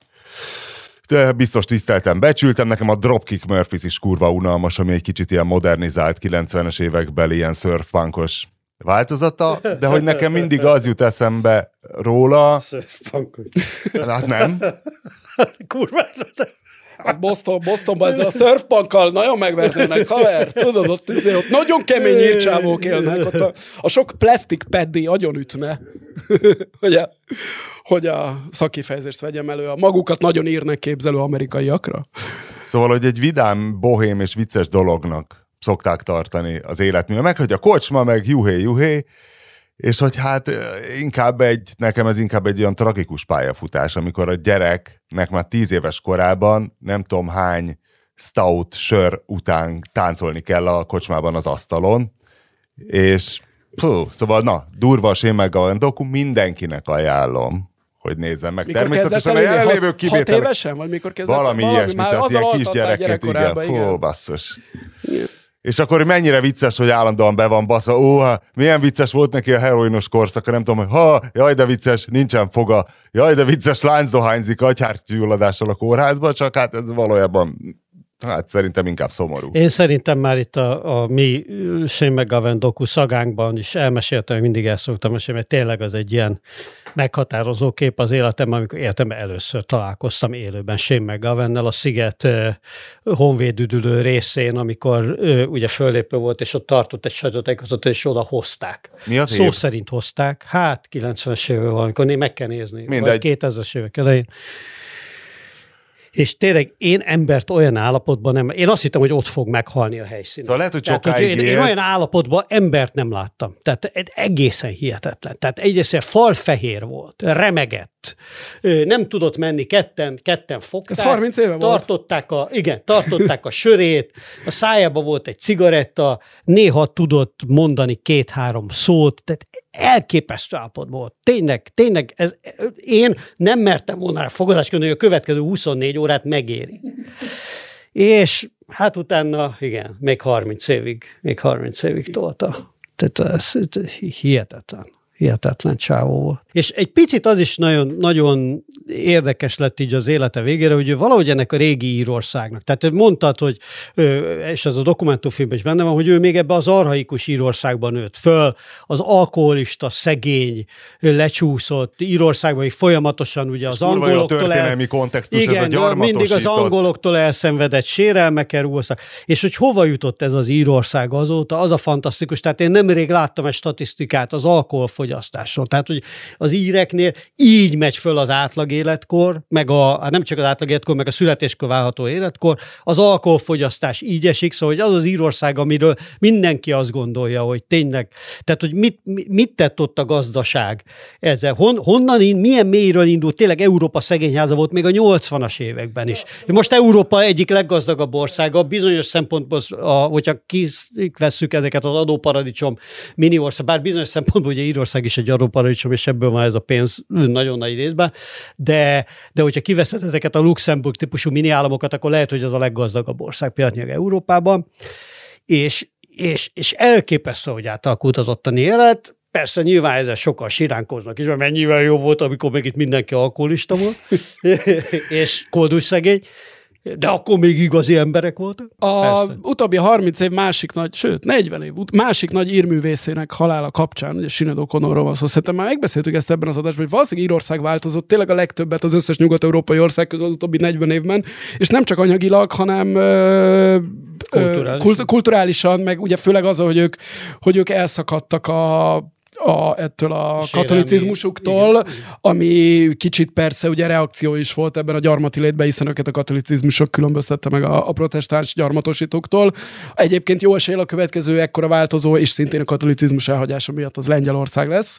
De biztos tiszteltem, becsültem, nekem a Dropkick Murphys is kurva unalmas, ami egy kicsit ilyen modernizált 90-es évekbeli ilyen surfpunkos változata, de hogy nekem mindig az jut eszembe róla, hát nem, Kurva. Az Boston, Bostonban ezzel a surfpunkkal nagyon megvernének, haver. Tudod, ott, izé, ott nagyon kemény írcsávók élnek. Ott a, a sok plastic paddy agyon ütne, hogy, a, hogy a szakifejezést vegyem elő. A magukat nagyon írnek képzelő amerikaiakra. Szóval, hogy egy vidám, bohém és vicces dolognak szokták tartani az életmű. Meg, hogy a kocsma, meg juhé, juhé, és hogy hát inkább egy, nekem ez inkább egy olyan tragikus pályafutás, amikor a gyereknek már tíz éves korában nem tudom hány stout sör után táncolni kell a kocsmában az asztalon, és pú, szóval na, durva a Shane McGowan doku, mindenkinek ajánlom, hogy nézzem meg. Mikor Természetesen a kezdett el írni? jelenlévők Hat- évesen? Vagy mikor kezdett? Valami, ilyesmi, már tehát ilyen kisgyerekként, igen, fú, basszus. És akkor mennyire vicces, hogy állandóan be van basza, ó, hát, milyen vicces volt neki a heroinos korszaka, nem tudom, hogy ha, jaj, de vicces, nincsen foga, jaj, de vicces, láncdohányzik agyhártyúladással a kórházba, csak hát ez valójában, hát szerintem inkább szomorú. Én szerintem már itt a, a mi Shane McGowan doku szagánkban is elmeséltem, mindig el szoktam mesélni, mert tényleg az egy ilyen meghatározó kép az életemben, amikor életemben először találkoztam élőben Shane McGowan-nel a sziget ö, honvédüdülő részén, amikor ö, ugye föllépő volt, és ott tartott egy sajtótájékoztatót, és oda hozták. Mi az Szó év? szerint hozták, hát 90-es évek valamikor, né, meg kell nézni. Mindegy. Vagy 2000-es évek elején. És tényleg én embert olyan állapotban nem, én azt hittem, hogy ott fog meghalni a helyszínen. Szóval lehet, hogy Tehát, sokáig én, én olyan állapotban embert nem láttam. Tehát egy- egészen hihetetlen. Tehát egyrészt falfehér volt, remegett, nem tudott menni, ketten, ketten fogták. Ez 30 éve volt. tartották A, igen, tartották a sörét, a szájába volt egy cigaretta, néha tudott mondani két-három szót, tehát elképesztő állapotban volt. Tényleg, tényleg, ez, én nem mertem volna rá fogadást kötni, hogy a következő 24 órát megéri. És hát utána, igen, még 30 évig, még 30 évig tolta. Tehát ez, ez hihetetlen. Hihetetlen csávó volt. És egy picit az is nagyon, nagyon érdekes lett így az élete végére, hogy ő valahogy ennek a régi Írországnak. Tehát mondtad, hogy, és ez a dokumentumfilmben is benne van, hogy ő még ebbe az arhaikus Írországban nőtt föl, az alkoholista, szegény, lecsúszott Írországban, hogy folyamatosan ugye az angoloktól... a történelmi kontextus, igen, ez a mindig az angoloktól elszenvedett sérelmekkel rúgoztak. És hogy hova jutott ez az Írország azóta, az a fantasztikus. Tehát én nemrég láttam egy statisztikát az alkoholfogyasztásról. Tehát, hogy az íreknél így megy föl az átlag életkor, meg a, hát nem csak az átlag életkor, meg a születéskor válható életkor, az alkoholfogyasztás így esik, szóval hogy az az Írország, amiről mindenki azt gondolja, hogy tényleg, tehát hogy mit, mit tett ott a gazdaság ezzel, Hon, honnan, milyen mélyről indult, tényleg Európa szegényháza volt még a 80-as években is. Most Európa egyik leggazdagabb országa, bizonyos szempontból, a, hogyha kivesszük ezeket az adóparadicsom mini ország, bár bizonyos szempontból ugye Írország is egy adóparadicsom, és ebből van ez a pénz nagyon nagy részben, de, de hogyha kiveszed ezeket a Luxemburg típusú mini államokat, akkor lehet, hogy az a leggazdagabb ország pillanatnyilag Európában, és, és, és elképesztő, hogy átalakult az ottani élet, Persze, nyilván ezzel sokan siránkoznak is, mert mennyivel jó volt, amikor még itt mindenki alkoholista volt, és koldus szegény, de akkor még igazi emberek voltak? A Persze. utóbbi 30 év másik nagy, sőt 40 év másik nagy írművészének halála kapcsán, ugye Sinead O'Connorról van szó, szerintem már megbeszéltük ezt ebben az adásban, hogy valószínűleg Írország változott tényleg a legtöbbet az összes nyugat-európai ország közül az utóbbi 40 évben, és nem csak anyagilag, hanem ö, Kulturális. Kult, kulturálisan, meg ugye főleg az, hogy ők, hogy ők elszakadtak a a, ettől a katolicizmusuktól, igen, ami kicsit persze ugye reakció is volt ebben a gyarmati létben, hiszen őket a katolicizmusok különböztette meg a, a protestáns gyarmatosítóktól. Egyébként jó esély a következő ekkora változó, és szintén a katolicizmus elhagyása miatt az Lengyelország lesz.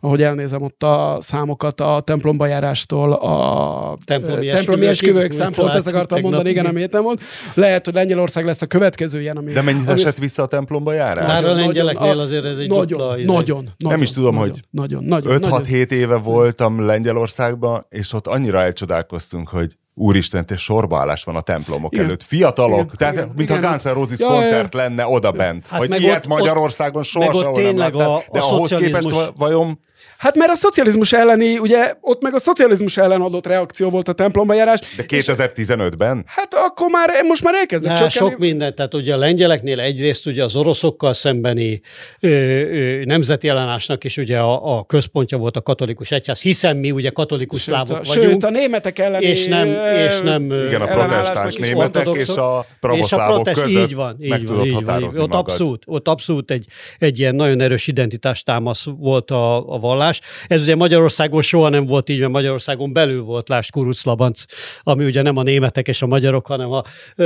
Ahogy elnézem ott a számokat a templomba járástól, a templomi, templomi esküvők számolt, ezt akartam mondani, igen, ami nem volt. Lehet, hogy Lengyelország lesz a következő ilyen, ami... De mennyit esett vissza a templomba járás? Már a lengyeleknél azért ez egy nagyon, dupla, nagyon, nagyon, nem is tudom, nagyon, hogy nagyon, nagyon, 5-6-7 éve voltam Lengyelországban, és ott annyira elcsodálkoztunk, hogy úristen, te sorbaállás van a templomok igen. előtt. Fiatalok, igen, tehát igen, mint igen. a Guns N' Roses ja, koncert ja, lenne oda bent. Hát hogy ilyet ott, Magyarországon soha sehol nem láttam. A, a de ahhoz képest vajon Hát mert a szocializmus elleni, ugye ott meg a szocializmus ellen adott reakció volt a templomba járás. De 2015-ben? Hát akkor már, most már elkezdett csökkenni. Sok mindent, tehát ugye a lengyeleknél egyrészt ugye az oroszokkal szembeni ö, ö, nemzeti ellenállásnak is ugye a, a központja volt a katolikus egyház, hiszen mi ugye katolikus sőt, szlávok a, vagyunk. Sőt, a németek elleni és nem, és nem Igen, a protestáns németek és a pravoszlávok között így van, így meg van, így van, így van. Ott abszolút, ott abszolút egy, egy ilyen nagyon erős identitástámasz volt a, a vallás. Ez ugye Magyarországon soha nem volt így, mert Magyarországon belül volt, lásd Kuruc Labanc, ami ugye nem a németek és a magyarok, hanem a, a,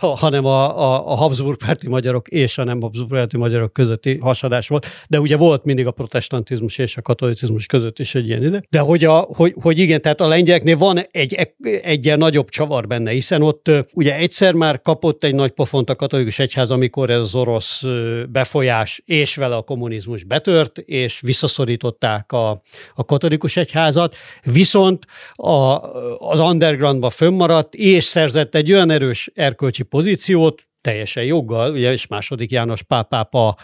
a, hanem a, a, a Habsburg párti magyarok és a nem Habsburg párti magyarok közötti hasadás volt. De ugye volt mindig a protestantizmus és a katolicizmus között is egy ilyen ide. De hogy, a, hogy, hogy igen, tehát a lengyeleknél van egy, egy ilyen nagyobb csavar benne, hiszen ott ugye egyszer már kapott egy nagy pofont a katolikus egyház, amikor ez az orosz befolyás és vele a kommunizmus betört, és visszaszorították a, a katolikus egyházat, viszont a, az undergroundban fönnmaradt, és szerzett egy olyan erős erkölcsi pozíciót, teljesen joggal, ugye, és második János pápápa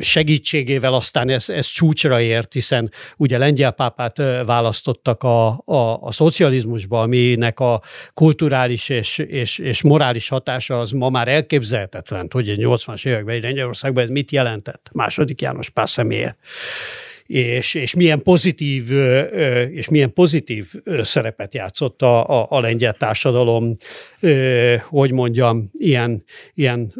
segítségével aztán ez, ez csúcsra ért, hiszen ugye lengyel pápát választottak a, a, a szocializmusba, aminek a kulturális és, és, és morális hatása az ma már elképzelhetetlen, hogy a 80-as években Lengyelországban ez mit jelentett? Második János pár személye és, és milyen pozitív és milyen pozitív szerepet játszott a, a, a lengyel társadalom, hogy mondjam, ilyen, ilyen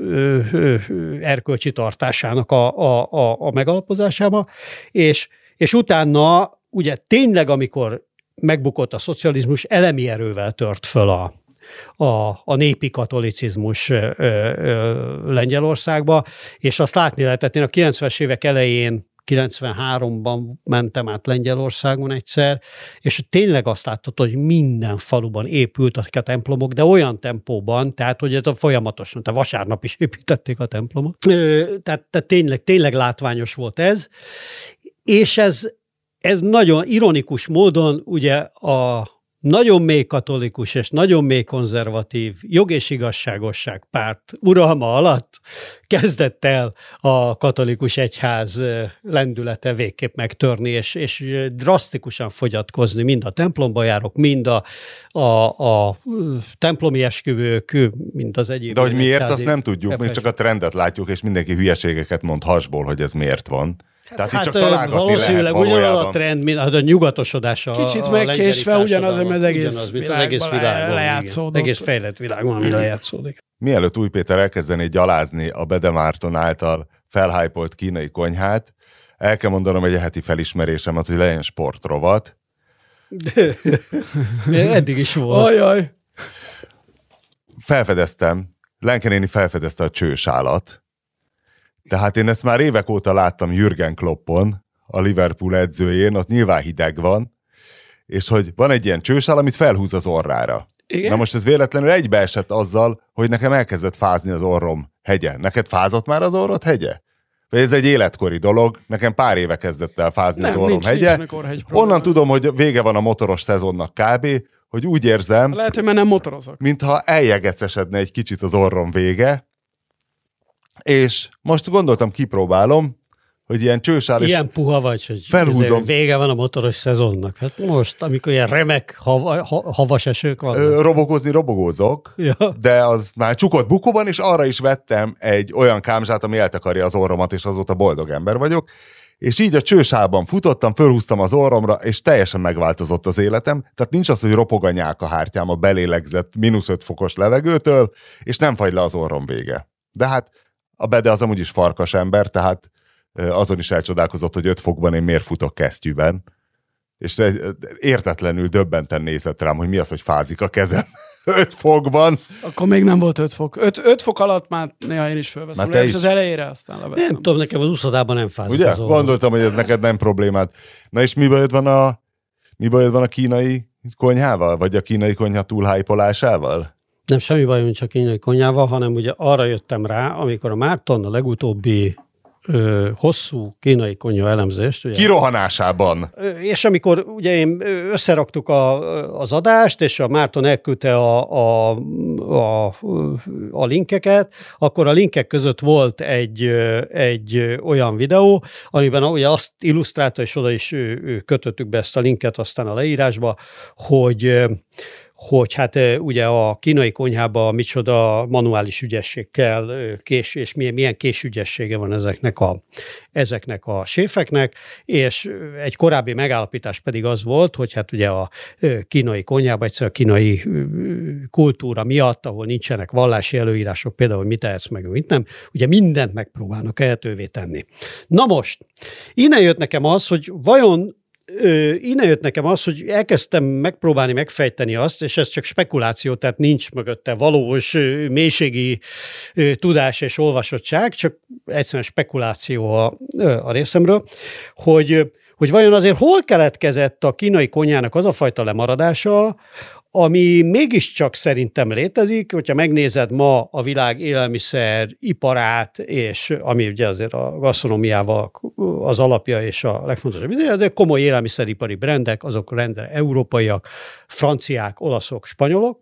erkölcsi tartásának a, a, a, a megalapozásába, és, és utána ugye tényleg, amikor megbukott a szocializmus, elemi erővel tört föl a, a, a népi katolicizmus ö, ö, Lengyelországba, és azt látni lehetett, én a 90-es évek elején 93-ban mentem át Lengyelországon egyszer, és tényleg azt láttad, hogy minden faluban épültek a templomok, de olyan tempóban, tehát hogy ez a folyamatosan, tehát vasárnap is építették a templomot. Tehát, tehát tényleg, tényleg látványos volt ez, és ez, ez nagyon ironikus módon ugye a nagyon mély katolikus és nagyon mély konzervatív jog és igazságosság párt uralma alatt kezdett el a katolikus egyház lendülete végképp megtörni, és, és drasztikusan fogyatkozni, mind a templomba járok, mind a, a, a templomi esküvők, mind az egyéb. De hogy miért, azt nem tudjuk, mi csak a trendet látjuk, és mindenki hülyeségeket mond hasból, hogy ez miért van. Tehát hát, itt csak találgatni valószínűleg lehet ugyanaz a trend, mint hát a nyugatosodás. Kicsit megkésve ugyanaz, az egész, ugyanaz, mint az egész világban lejátszódott. Egész fejlett világban, ami lejátszódik. Mielőtt új Péter elkezdeni gyalázni a Bedemárton által felhájpolt kínai konyhát, el kell mondanom egy heti felismerésemet, hogy legyen sportrovat. Eddig is volt. Ajaj. Felfedeztem, Lenke néni felfedezte a csősálat, tehát én ezt már évek óta láttam Jürgen Kloppon, a Liverpool edzőjén, ott nyilván hideg van, és hogy van egy ilyen csősál, amit felhúz az orrára. Igen? Na most ez véletlenül egybeesett azzal, hogy nekem elkezdett fázni az orrom hegye. Neked fázott már az orrod hegye? Vagy ez egy életkori dolog, nekem pár éve kezdett el fázni Nem, az orrom nincs, hegye. Nincs Onnan tudom, hogy vége van a motoros szezonnak kb., hogy úgy érzem... Lehet, hogy már nem motorozok. Mintha eljegecesedne egy kicsit az orrom vége, és most gondoltam, kipróbálom, hogy ilyen csősál Ilyen puha vagy, hogy felhúzom. vége van a motoros szezonnak. Hát most, amikor ilyen remek hava, ha, havas esők vannak. Robogozni robogózok, ja. de az már csukott bukóban, és arra is vettem egy olyan kámzsát, ami eltakarja az orromat, és azóta boldog ember vagyok. És így a csősában futottam, fölhúztam az orromra, és teljesen megváltozott az életem. Tehát nincs az, hogy ropog a nyák a hártyám a belélegzett mínusz 5 fokos levegőtől, és nem fagy le az orrom vége. De hát a Bede az amúgy is farkas ember, tehát azon is elcsodálkozott, hogy öt fokban én miért futok kesztyűben. És értetlenül döbbenten nézett rám, hogy mi az, hogy fázik a kezem. öt fokban. Akkor még nem volt öt fok. Öt, öt fok alatt már néha én is fölveszem. Már is. az elejére, aztán leveszem. Nem tudom, nekem az úszodában nem fázik Ugye? Gondoltam, hogy ez neked nem problémád. Na és mi bajod van a, mi bajod van a kínai konyhával? Vagy a kínai konyha túlhájpolásával? Nem semmi bajom csak kínai konyával, hanem ugye arra jöttem rá, amikor a Márton a legutóbbi ö, hosszú kínai konyha elemzést. Ugye, Kirohanásában. És amikor ugye én összeraktuk a, az adást, és a Márton elküldte a, a, a, a linkeket, akkor a linkek között volt egy, egy olyan videó, amiben ugye azt illusztrálta, és oda is kötöttük be ezt a linket aztán a leírásba, hogy hogy hát ugye a kínai konyhában micsoda manuális ügyesség kell, kés, és milyen, milyen késügyessége van ezeknek a, ezeknek a séfeknek, és egy korábbi megállapítás pedig az volt, hogy hát ugye a kínai konyhában egyszer a kínai kultúra miatt, ahol nincsenek vallási előírások, például, hogy mit tehetsz meg, mit nem, ugye mindent megpróbálnak lehetővé tenni. Na most, innen jött nekem az, hogy vajon innen jött nekem az, hogy elkezdtem megpróbálni megfejteni azt, és ez csak spekuláció, tehát nincs mögötte valós mélységi tudás és olvasottság, csak egyszerűen spekuláció a, a részemről, hogy hogy vajon azért hol keletkezett a kínai konyának az a fajta lemaradása, ami mégiscsak szerintem létezik, hogyha megnézed ma a világ élelmiszer iparát, és ami ugye azért a gasztronómiával az alapja és a legfontosabb, azért komoly élelmiszeripari brendek, azok rendre európaiak, franciák, olaszok, spanyolok,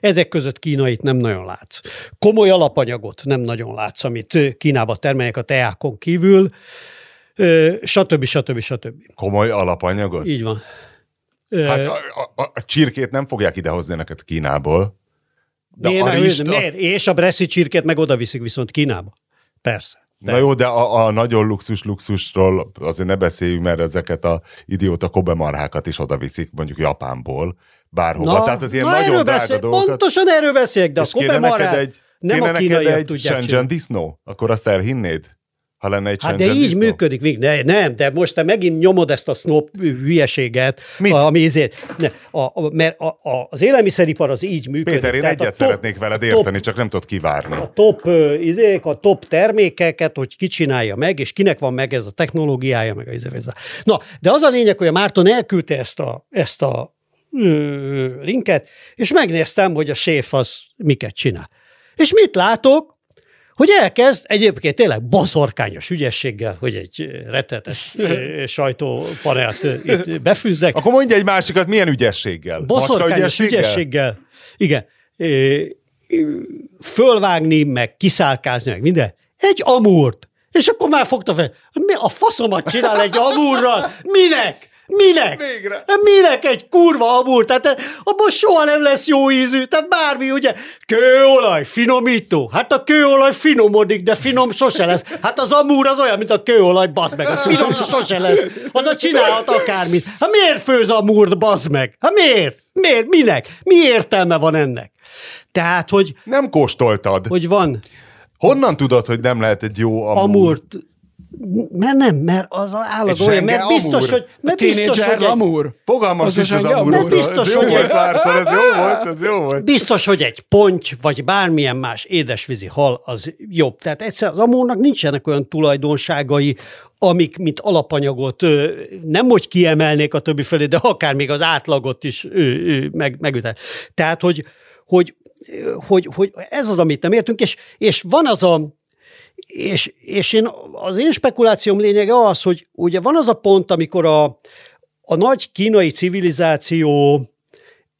ezek között kínait nem nagyon látsz. Komoly alapanyagot nem nagyon látsz, amit Kínába termelnek a teákon kívül, stb. stb. stb. Komoly alapanyagot? Így van. Hát a, a, a csirkét nem fogják idehozni neked Kínából. De Én a rist, miért? Azt... És a Brexit csirkét meg oda viszik viszont Kínába. Persze. De. Na jó, de a, a nagyon luxus-luxusról azért ne beszéljünk, mert ezeket a idióta kobemarhákat is oda viszik, mondjuk Japánból, bárhova. Na, Tehát az ilyen na nagyon drága beszél, dolgokat. Pontosan erről beszélek, de a kobemarhák egy, nem a kínaiak egy Shenzhen disznó? Akkor azt elhinnéd? Ha lenne egy Hát de így disznó? működik, ne, nem, de most te megint nyomod ezt a snob hülyeséget, Mit? ami ezért, ne, a, a, mert a, a, az élelmiszeripar az így működik. Péter, én egyet top, szeretnék veled érteni, top, csak nem tudod kivárni. A top, izék, a top termékeket, hogy ki csinálja meg, és kinek van meg ez a technológiája, meg a izé, Na, de az a lényeg, hogy a Márton elküldte ezt a, ezt a ö, linket, és megnéztem, hogy a séf az miket csinál. És mit látok? Hogy elkezd egyébként tényleg baszorkányos ügyességgel, hogy egy rettetes ö, sajtópanelt itt befűzzek. Akkor mondja egy másikat, milyen ügyességgel? Macska Boszorkányos ügyességgel. Igen. Fölvágni, meg kiszálkázni, meg minden. Egy amúrt. És akkor már fogta fel. Mi a faszomat csinál egy amúrral? Minek? Minek? Végre. Minek egy kurva amúr? Tehát eh, abban soha nem lesz jó ízű. Tehát bármi, ugye, kőolaj, finomító. Hát a kőolaj finomodik, de finom sose lesz. Hát az amúr az olyan, mint a kőolaj, bazd meg. Az finom sose lesz. Az a csinálhat akármit. Hát miért főz amúrt, bazd meg? Hát miért? Miért? Minek? Mi értelme van ennek? Tehát, hogy, Nem kóstoltad. hogy van Honnan tudod, hogy nem lehet egy jó amúr? amúrt, mert nem, mert az a állat Egy olyan, mert biztos, amúr. hogy, mert biztos, Tínédzser hogy Lamúr. Fogalmam Az sincs a az amúr. biztos, ez jó hogy volt, egy- Vártad, ez jó volt, ez jó volt. Biztos, hogy egy ponty, vagy bármilyen más édesvízi hal az jobb. Tehát egyszer az amúrnak nincsenek olyan tulajdonságai, amik, mint alapanyagot nem hogy kiemelnék a többi felé, de akár még az átlagot is ö, meg, megütel. Tehát, hogy, hogy, hogy, hogy ez az, amit nem értünk, és, és van az a, és, és én, az én spekulációm lényege az, hogy ugye van az a pont, amikor a, a nagy kínai civilizáció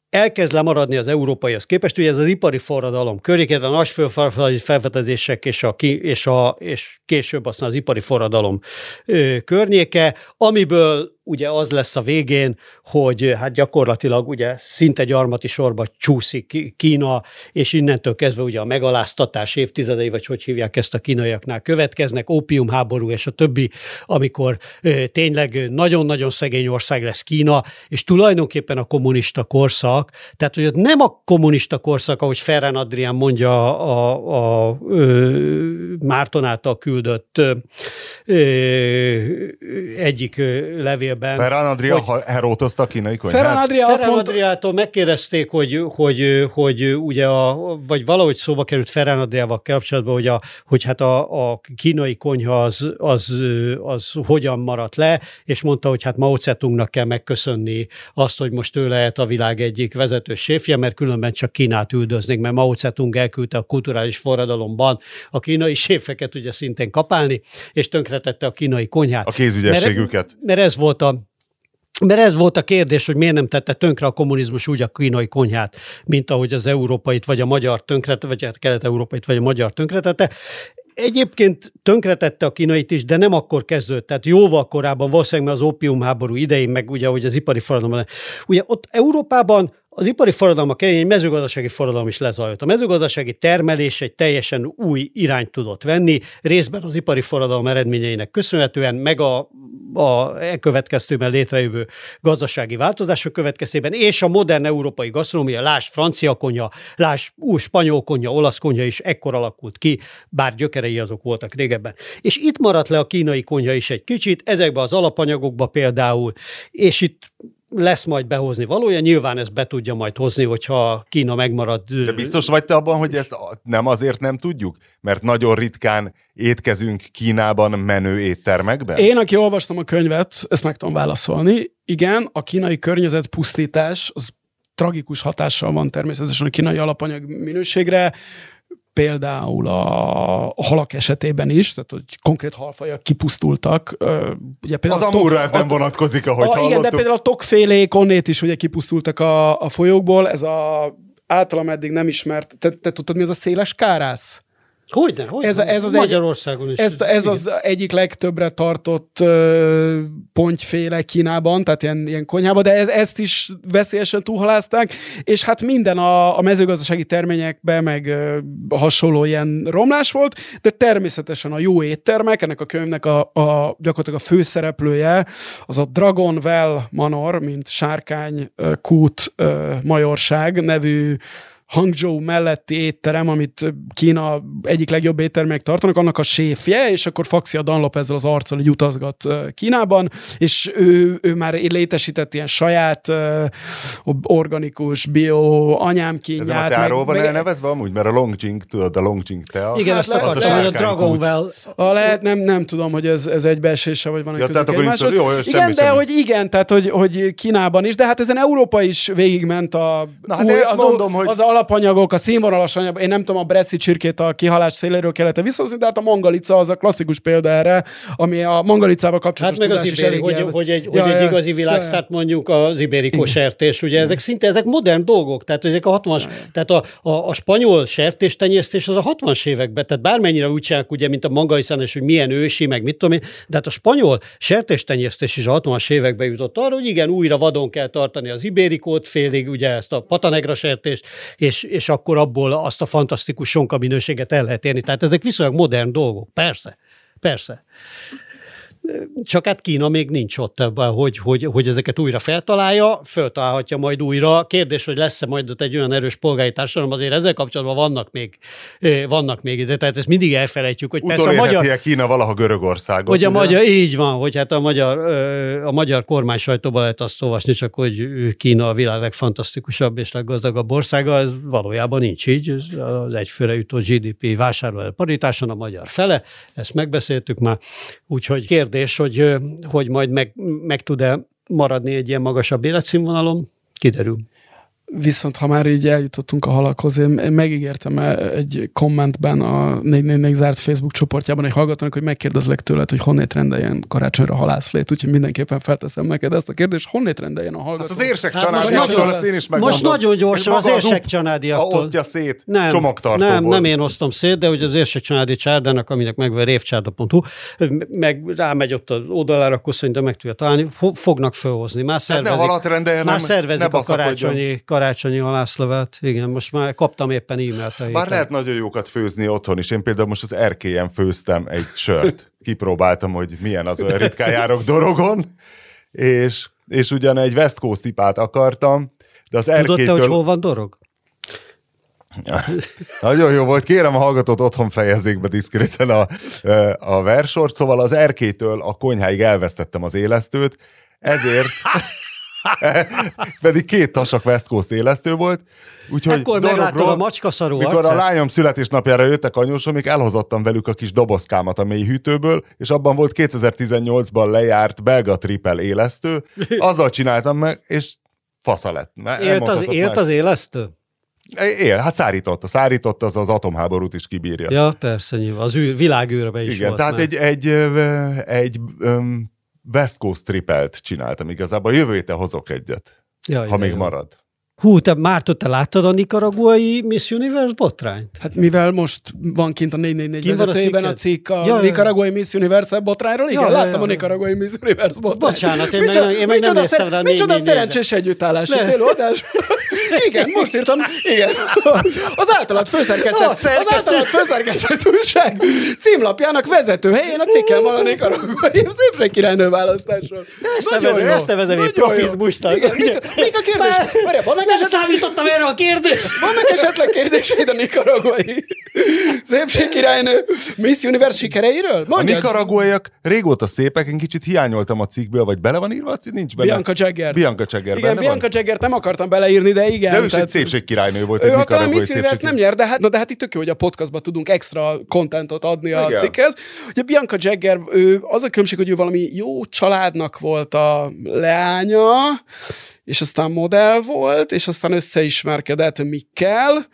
elkezd lemaradni az európaihoz képest, ugye ez az ipari forradalom környékén, a nagy felfedezések és, a, és, a, és később aztán az ipari forradalom ö, környéke, amiből ugye az lesz a végén, hogy hát gyakorlatilag ugye szinte gyarmati sorba csúszik Kína, és innentől kezdve ugye a megaláztatás évtizedei, vagy hogy hívják ezt a kínaiaknál következnek, ópiumháború és a többi, amikor ö, tényleg nagyon-nagyon szegény ország lesz Kína, és tulajdonképpen a kommunista korszak, tehát hogy ott nem a kommunista korszak, ahogy Ferran Adrián mondja a, a, a Márton által küldött ö, ö, egyik ö, levélben. Ferran Adria hogy- herótozta a kínai konyhát? Ferran Adria azt Ferran mondta, Adriától megkérdezték, hogy, hogy, hogy ugye a, vagy valahogy szóba került Ferran Adriával kapcsolatban, hogy, a, hogy hát a, a kínai konyha az, az, az hogyan maradt le, és mondta, hogy hát Mao Zedongnak kell megköszönni azt, hogy most ő lehet a világ egyik vezető séfje, mert különben csak Kínát üldöznék, mert Mao Zedong elküldte a kulturális forradalomban a kínai séfeket ugye szintén kapálni, és tönkretette a kínai konyhát. A kézügyességüket. Mert, mert ez volt a mert ez volt a kérdés, hogy miért nem tette tönkre a kommunizmus úgy a kínai konyhát, mint ahogy az európait, vagy a magyar tönkrete, vagy a kelet-európait, vagy a magyar tönkretette. Egyébként tönkretette a kínait is, de nem akkor kezdődött, tehát jóval korábban, valószínűleg az ópiumháború idején, meg ugye, hogy az ipari forradalom. Ugye ott Európában az ipari forradalom elején egy mezőgazdasági forradalom is lezajlott. A mezőgazdasági termelés egy teljesen új irányt tudott venni, részben az ipari forradalom eredményeinek köszönhetően, meg a, a e következtőben létrejövő gazdasági változások következtében, és a modern európai gasztronómia, láss francia konya, láss új spanyol konya, olasz konya is ekkor alakult ki, bár gyökerei azok voltak régebben. És itt maradt le a kínai konya is egy kicsit, ezekbe az alapanyagokba például, és itt lesz majd behozni valója, nyilván ezt be tudja majd hozni, hogyha Kína megmarad. De biztos vagy te abban, hogy ezt nem azért nem tudjuk? Mert nagyon ritkán étkezünk Kínában menő éttermekben? Én, aki olvastam a könyvet, ezt meg tudom válaszolni. Igen, a kínai környezet pusztítás az tragikus hatással van természetesen a kínai alapanyag minőségre, például a, halak esetében is, tehát hogy konkrét halfajak kipusztultak. Ugye Az például a tok- amúra ez nem vonatkozik, ahogy a, igen, de hallottuk. például a tokfélék onnét is ugye kipusztultak a, a folyókból, ez a általam eddig nem ismert, te, te tudtad, mi az a széles kárász? Hogyne, hogyne. Ez ez az egy- Magyarországon is. Ez, ez az egyik legtöbbre tartott ö, pontyféle Kínában, tehát ilyen, ilyen konyhában, de ez, ezt is veszélyesen túlhalázták, és hát minden a, a mezőgazdasági terményekben meg ö, hasonló ilyen romlás volt, de természetesen a jó éttermek, ennek a könyvnek a, a gyakorlatilag a főszereplője, az a Dragonwell Manor, mint sárkány ö, kút ö, majorság nevű Hangzhou melletti étterem, amit Kína egyik legjobb éttermek tartanak, annak a séfje, és akkor Faxia Dunlop ezzel az arccal így utazgat Kínában, és ő, ő már létesített ilyen saját organikus, bio anyám kínját. nem a teáról van elnevezve amúgy? Mert a Longjing, tudod, a Longjing tea. Igen, Hát azt akartam, az a hogy a. Dragonwell A lehet, nem, nem tudom, hogy ez, ez egybeesése, vagy van egy Ja, tehát akkor nincs- jó, jó, Igen, semmi, de semmi. hogy igen, tehát hogy, hogy Kínában is, de hát ezen Európa is végigment a, Na hát ezt az, mondom, hogy- az, ala, alapanyagok, a színvonalas anyag, én nem tudom, a Bressi csirkét a kihalás széléről kellett visszahozni, de hát a mangalica az a klasszikus példa erre, ami a mangalicával kapcsolatos Hát meg az ibéri, hogy, jel- hogy, egy, Ja, hogy egy ja, igazi ja. világsztárt mondjuk az ibérico sertés, ugye ezek szinte ezek modern dolgok, tehát ezek a 60 tehát a, a, a spanyol sertéstenyésztés az a 60-as években, tehát bármennyire úgy csinálják, ugye, mint a mangalicán, és hogy milyen ősi, meg mit tudom én, de hát a spanyol sertéstenyésztés is a 60-as években jutott arra, hogy igen, újra vadon kell tartani az ibérikót félig, ugye ezt a patanegra sertést, és, és akkor abból azt a fantasztikus sonka minőséget el lehet érni. Tehát ezek viszonylag modern dolgok, persze, persze. Csak hát Kína még nincs ott ebben, hogy, hogy, hogy ezeket újra feltalálja, föltalálhatja majd újra. Kérdés, hogy lesz-e majd ott egy olyan erős polgári társadalom, azért ezzel kapcsolatban vannak még, vannak még, ide. tehát ezt mindig elfelejtjük, hogy persze a magyar, Utolérheti-e Kína valaha Görögországot? hogy a ugye? magyar, így van, hogy hát a magyar, a magyar kormány sajtóban lehet azt olvasni, csak hogy Kína a világ legfantasztikusabb és leggazdagabb országa, ez valójában nincs így. Az egyfőre jutó GDP vásárlóerő paritáson a magyar fele, ezt megbeszéltük már. Úgyhogy kérdés, hogy, ö, hogy majd meg, meg tud-e maradni egy ilyen magasabb életszínvonalon, kiderül. Viszont ha már így eljutottunk a halakhoz, én én megígértem egy kommentben a 444 zárt Facebook csoportjában egy hallgatónak, hogy megkérdezlek tőled, hogy honnét rendeljen karácsonyra halászlét, úgyhogy mindenképpen felteszem neked ezt a kérdést, honnét rendeljen a hallgató. Hát az érsek Hát családi most attól, én is most megmondom. nagyon gyorsan az érsek UP családiaktól. Osztja szét Nem, csomagtartóból. nem, nem én osztom szét, de hogy az érsek családi csárdának, aminek megvan révcsárda.hu, meg rámegy ott az oldalára, akkor szerintem meg tudja találni, fo- fognak fölhozni. Már Hát ne szervezik, halat rendeljen, már szervezik ne a baszakodjon. karácsonyi, karácsonyi halászlevet. Igen, most már kaptam éppen e-mailt. Bár lehet nagyon jókat főzni otthon is. Én például most az erkélyen főztem egy sört. Kipróbáltam, hogy milyen az olyan ritkán járok dorogon, és, és ugyan egy West Coast ipát akartam, de az Tudod te, hogy erkélytől... hol van dorog? Nagyon jó volt, kérem a hallgatót otthon fejezzék be diszkréten a, a versort, szóval az erkétől a konyháig elvesztettem az élesztőt, ezért pedig két tasak West Coast élesztő volt, úgyhogy Ekkor dorogról- a macskaszarú Mikor a arcát? lányom születésnapjára jöttek anyósomik, elhozottam velük a kis dobozkámat a mély hűtőből, és abban volt 2018-ban lejárt belga tripel élesztő, azzal csináltam meg, és fasza lett. Élt az, élt az élesztő? Él, hát szárított. A szárított az az atomháborút is kibírja. Ja, persze, nyilván. Az űr, világűrbe is Igen, volt tehát már. egy, egy, egy um, West Coast tripelt csináltam igazából. Jövő héten hozok egyet, Jaj, ha még jó. marad. Hú, te már te láttad a nikaraguai Miss Universe botrányt? Hát mivel most van kint a 444 Kint van a vezetőjében a cikked? cikk a Ja. Nicaraguai Miss Universe botrányról, igen, Ja, láttam ja, a ja. Nicaraguai Miss Universe botrányt. Bocsánat, én meg Micsoda- nem- én meg nem néztem rá a Micsoda 444-re. szerencsés együttállás, Le. élőadás. igen, most írtam, igen. Az általad főszerkesztett, az általad főszerkesztett újság címlapjának vezető helyén a cikkem van a Nicaraguai szépségkirálynő választásról. Ezt Nagyon nevezem- jó. ezt nevezem jó. profizmusnak. Igen, mik, a- mik a kérdés? Várjál, vannak Nem esetleg számítottam erre a kérdést! vannak esetleg kérdéseid a nikaraguai szépségkirálynő Miss Universe sikereiről? A Mondjad. nikaraguaiak régóta szépek, én kicsit hiányoltam a cikkből, vagy bele van írva, a nincs benne. Bianca Jagger. Bianca Jagger Igen, benne Bianca van? Jagger nem akartam beleírni, de igen. De ő is egy tehát- szépségkirálynő volt, Ő egy talán Miss Universe nem nyer, de hát, na, de hát itt tök jó, hogy a podcastban tudunk extra kontentot adni a Igen. cikkhez. Ugye Bianca Jagger, ő, az a különbség, hogy ő valami jó családnak volt a leánya, és aztán modell volt, és aztán összeismerkedett Mikkel,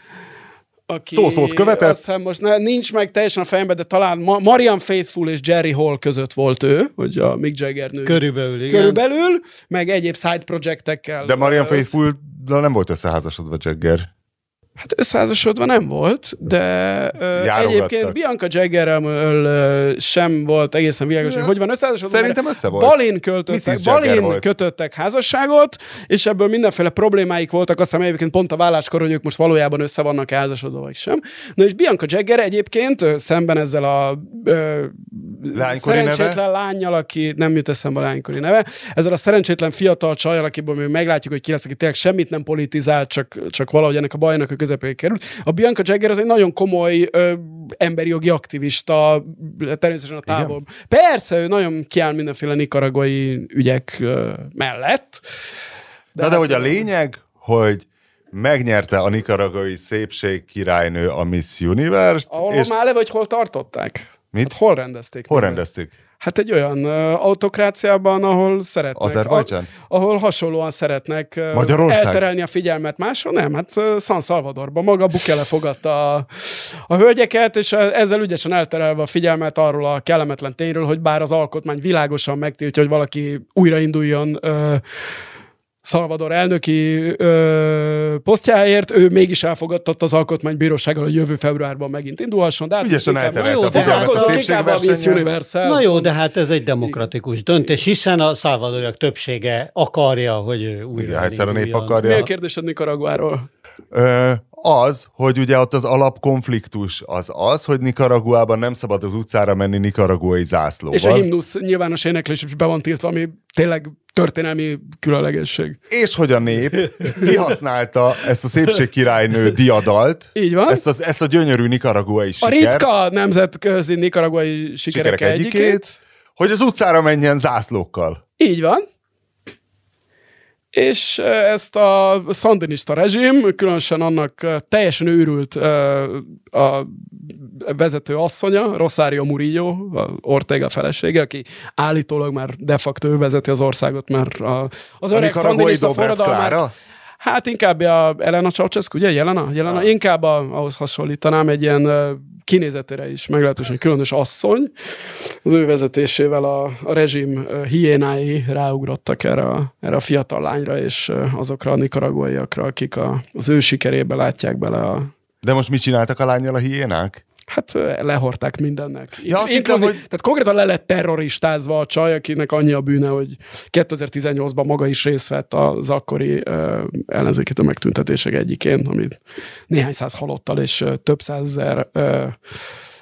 aki Szószót követett. Azt hiszem most ne, nincs meg teljesen a fejemben, de talán Ma- Marian Faithful és Jerry Hall között volt ő, hogy a Mick Jagger nő. Körülbelül, igen. Körülbelül, meg egyéb side projektekkel. De Marian Ö, faithfull nem volt összeházasodva Jagger. Hát összeházasodva nem volt, de ö, egyébként Bianca Jaggerrel sem volt egészen világos, hogy Ja. hogy van összeházasodva. Szerintem össze volt. Balin költöttek, Balin volt. kötöttek házasságot, és ebből mindenféle problémáik voltak, azt hiszem egyébként pont a válláskor, hogy ők most valójában össze vannak házasodva, vagy sem. Na és Bianca Jagger egyébként szemben ezzel a ö, Lánykori neve? szerencsétlen lányjal, aki nem jut eszembe a lánykori neve, ezzel a szerencsétlen fiatal csajjal, akiből mi meglátjuk, hogy ki lesz, aki tényleg semmit nem politizált, csak, csak valahogy ennek a bajnak a közepébe került. A Bianca Jagger az egy nagyon komoly ö, emberi jogi aktivista, természetesen a távol. Persze, ő nagyon kiáll mindenféle nikaragai ügyek ö, mellett. De, Na de hogy a lényeg, hogy megnyerte a nikaragai szépség királynő a Miss Universe-t, Ahol és már le, vagy hol tartották? Mit? Hát hol rendezték? hol rendezték? Hát egy olyan autokráciában, ahol szeretnek... Azerbajdzsán? Ahol hasonlóan szeretnek Magyarország? elterelni a figyelmet másra. Nem, hát San Salvadorban maga Bukele fogadta a, a hölgyeket, és ezzel ügyesen elterelve a figyelmet arról a kellemetlen tényről, hogy bár az alkotmány világosan megtiltja, hogy valaki újrainduljon uh, Salvador elnöki ö, posztjáért, ő mégis elfogadtatta az alkotmánybírósággal, hogy jövő februárban megint indulhasson. De hát Ügyesen elterelte a figyelmet a inkább a Miss. Universal. Na jó, de hát ez egy demokratikus döntés, hiszen a szálvadoriak többsége akarja, hogy ő újra Igen, egyszer a nép akarja. Mi a kérdésed Nicaraguáról? Az, hogy ugye ott az alapkonfliktus az az, hogy Nicaraguában nem szabad az utcára menni nikaraguai zászlóval. És a himnusz nyilvános éneklés is be van tiltva, ami tényleg történelmi különlegesség. és hogy a nép kihasználta ezt a szépségkirálynő diadalt, Így van. ezt, az, ezt a gyönyörű nikaraguai a sikert, ritka nemzetközi nikaraguai sikerek, sikerek egyikét. egyikét, hogy az utcára menjen zászlókkal. Így van. És ezt a szandinista rezsim, különösen annak teljesen őrült a vezető asszonya, Rosario Murillo, Ortega felesége, aki állítólag már de facto ő vezeti az országot, mert a, az öreg szandinista forradalmát? Hát inkább a Elena Ceausescu, ugye? Jelena? Jelena? Ah. Inkább a, ahhoz hasonlítanám egy ilyen kinézetére is meglehetősen különös asszony. Az ő vezetésével a, a rezsim hiénái ráugrottak erre a, erre a fiatal lányra, és azokra a nikaraguaiakra, akik a, az ő sikerébe látják bele a De most mit csináltak a lányjal a hiénák? Hát lehorták mindennek. Ja, azt hittem, hogy- Tehát konkrétan le lett terroristázva a csaj, akinek annyi a bűne, hogy 2018-ban maga is részt vett az akkori ö, ellenzéki megtüntetések egyikén, amit néhány száz halottal és ö, több százezer ö,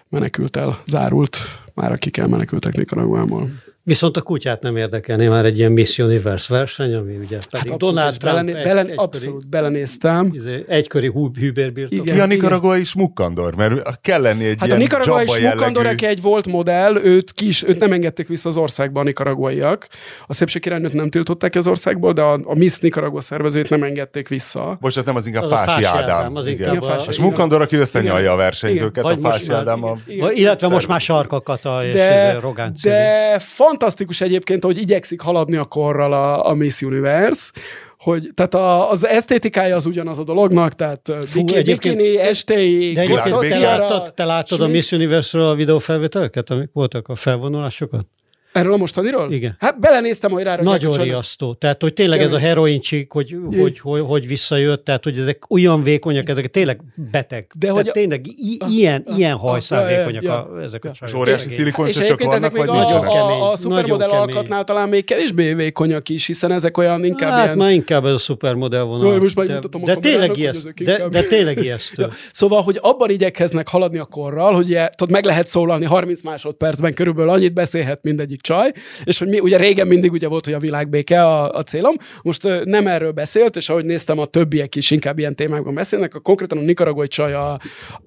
menekültel zárult, már akik elmenekültek Nicaraguából. Viszont a kutyát nem érdekelné már egy ilyen Miss Universe verseny, ami ugye pedig Hát Donald abszolút, Trump belené, egy, bele, egykori, abszolút belenéztem. izé, egykori hú- hűbérbirtok. Igen. Ki a nikaraguai smukkandor? Mert kell lenni egy Hát a ilyen nikaraguai Jabba Smukandor, jellegű... aki egy volt modell, őt, ki is, őt nem engedték vissza az országba a nikaraguaiak. A szépségkirálynőt nem tiltották ki az országból, de a, a Miss Nicaragua szervezőt nem engedték vissza. Bocsánat, nem az inkább Az a Fási Fási Ádám. Ádám, az Igen. inkább Igen, Fási A Igen. Smukandor, aki összenyalja a versenyzőket, a most Fási Ádám a... Illetve most már Sarkakata és De, izé, Rogán Cili. de fantasztikus egyébként, hogy igyekszik haladni a korral a, a Miss Universe, hogy, tehát a, az esztétikája az ugyanaz a dolognak, tehát Fú, bikini, estéig, De egyébként te láttad, te láttad a. Miss Universe-ről a videófelvételeket, amik voltak a felvonulásokat? Erről a mostaniról? Igen. Hát belenéztem, hogy rá Nagyon riasztó. Tehát, hogy tényleg ez a Tényleg. heroincsik, hogy, hogy, hogy, hogy visszajött, tehát, hogy ezek olyan vékonyak, ezek tényleg beteg. De tehát hogy a- tényleg i- ilyen, ilyen hajszál ja, vékonyak ja. a, ezek a És óriási Tényleg. szilikon És csak egyébként ezek vannak, vagy a, nincsenek? a, a Nagyon szupermodell alkatnál talán még kevésbé vékonyak is, hiszen ezek olyan inkább Hát ilyen... már inkább ez a szupermodell vonal. Most de, a tényleg ijeszt, de, de tényleg ijesztő. Szóval, hogy abban igyekeznek haladni a korral, hogy tudod, meg lehet szólalni 30 másodpercben, körülbelül annyit beszélhet mindegyik csaj, és hogy mi, ugye régen mindig ugye volt, hogy a világbéke a, a célom. Most nem erről beszélt, és ahogy néztem, a többiek is inkább ilyen témákban beszélnek. A konkrétan a nikaragói csaj a,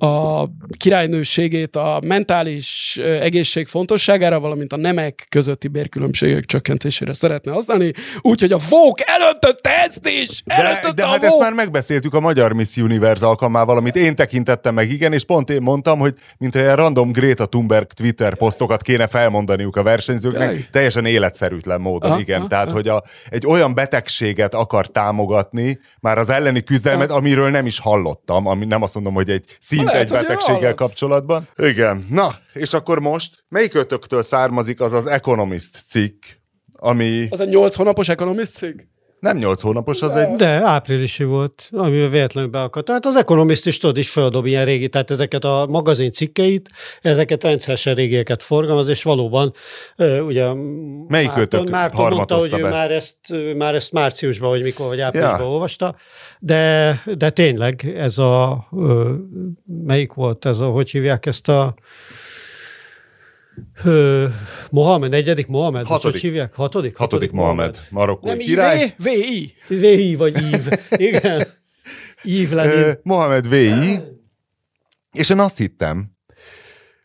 a királynőségét, a mentális egészség fontosságára, valamint a nemek közötti bérkülönbségek csökkentésére szeretne használni, úgyhogy a Vogue elöntötte ezt is! De, Elöntötte de a hát Vogue! ezt már megbeszéltük a Magyar Miss Universe alkalmával, amit én tekintettem meg, igen, és pont én mondtam, hogy mint olyan random Greta Thunberg Twitter posztokat kéne felmondaniuk a versenyzőknek, Tényleg? teljesen életszerűtlen módon, Aha, igen. aha, Tehát, hogy a, egy olyan betegséget akar támogatni, már az elleni küzdelmet, amiről nem is hallottam, ami nem azt mondom, hogy egy szint Lehet, egy betegséggel hallott. kapcsolatban. Igen. Na, és akkor most, melyik ötöktől származik az az Economist cikk, ami Az a 8 hónapos Economist cég? Nem 8 hónapos, az egy De áprilisi volt, ami véletlenül beakadt. Tehát az Economist is tudod is feldob ilyen régi, tehát ezeket a magazin cikkeit, ezeket rendszeresen régieket forgalmaz, és valóban ugye Melyik Márton, Márton mondta, hogy ő be? már ezt, ő már ezt márciusban, vagy mikor, vagy áprilisban Ja. olvasta, de, de tényleg ez a, melyik volt ez a, hogy hívják ezt a Ö, Mohamed, negyedik Mohamed, Hatodik. hogy hívják? Hatodik? hatodik Mohamed, marokkói Nem király. VI. VI vagy Ív. Igen. Ív Lenin. Mohamed VI, és én azt hittem,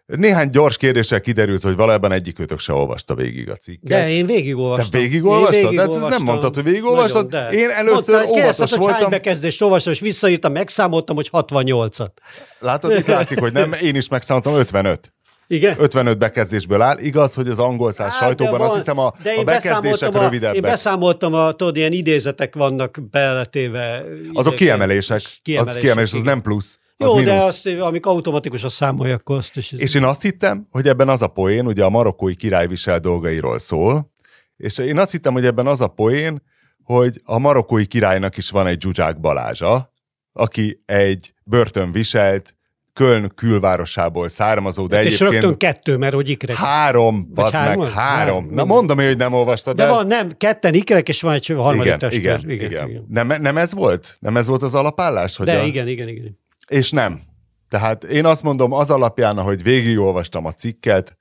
néhány gyors kérdéssel kiderült, hogy valójában egyikőtök se olvasta végig a cikket. De én végigolvastam. Te végigolvastad? Én De ezt nem mondtad, hogy végigolvastad? Nagyon, de. Én először Mondta, kérdezted, óvatos hogy hány voltam. bekezdést olvastam, és visszaírtam, megszámoltam, hogy 68-at. Látod, itt látszik, hogy nem, én is megszámoltam 55. Igen? 55 bekezdésből áll. Igaz, hogy az angol száz sajtóban van- azt hiszem a, a bekezdések a- rövidebbek. Én beszámoltam, a, tudod, ilyen idézetek vannak beletéve. Azok izéként. kiemelések. Az Kiemelések, kiemelés, az nem plusz. Az Jó, mínusz. de azt, amik automatikusan számolja, akkor azt is. És én azt hittem, hogy ebben az a poén, ugye a marokkói király visel dolgairól szól, és én azt hittem, hogy ebben az a poén, hogy a marokkói királynak is van egy Zsuzsák Balázsa, aki egy börtönviselt, Köln külvárosából származó, de Hát és egyébként rögtön kettő, mert hogy ikrek. három, bazd meg, három. Három, Na mondom én, hogy nem olvastad de el. van, nem, ketten ikrek, és van egy harmadik igen, testvér. igen, igen, igen. Nem, nem ez volt? Nem ez volt az alapállás? Hogy De a... igen, igen, igen. És nem. Tehát én azt mondom, az alapján, ahogy végigolvastam a cikket,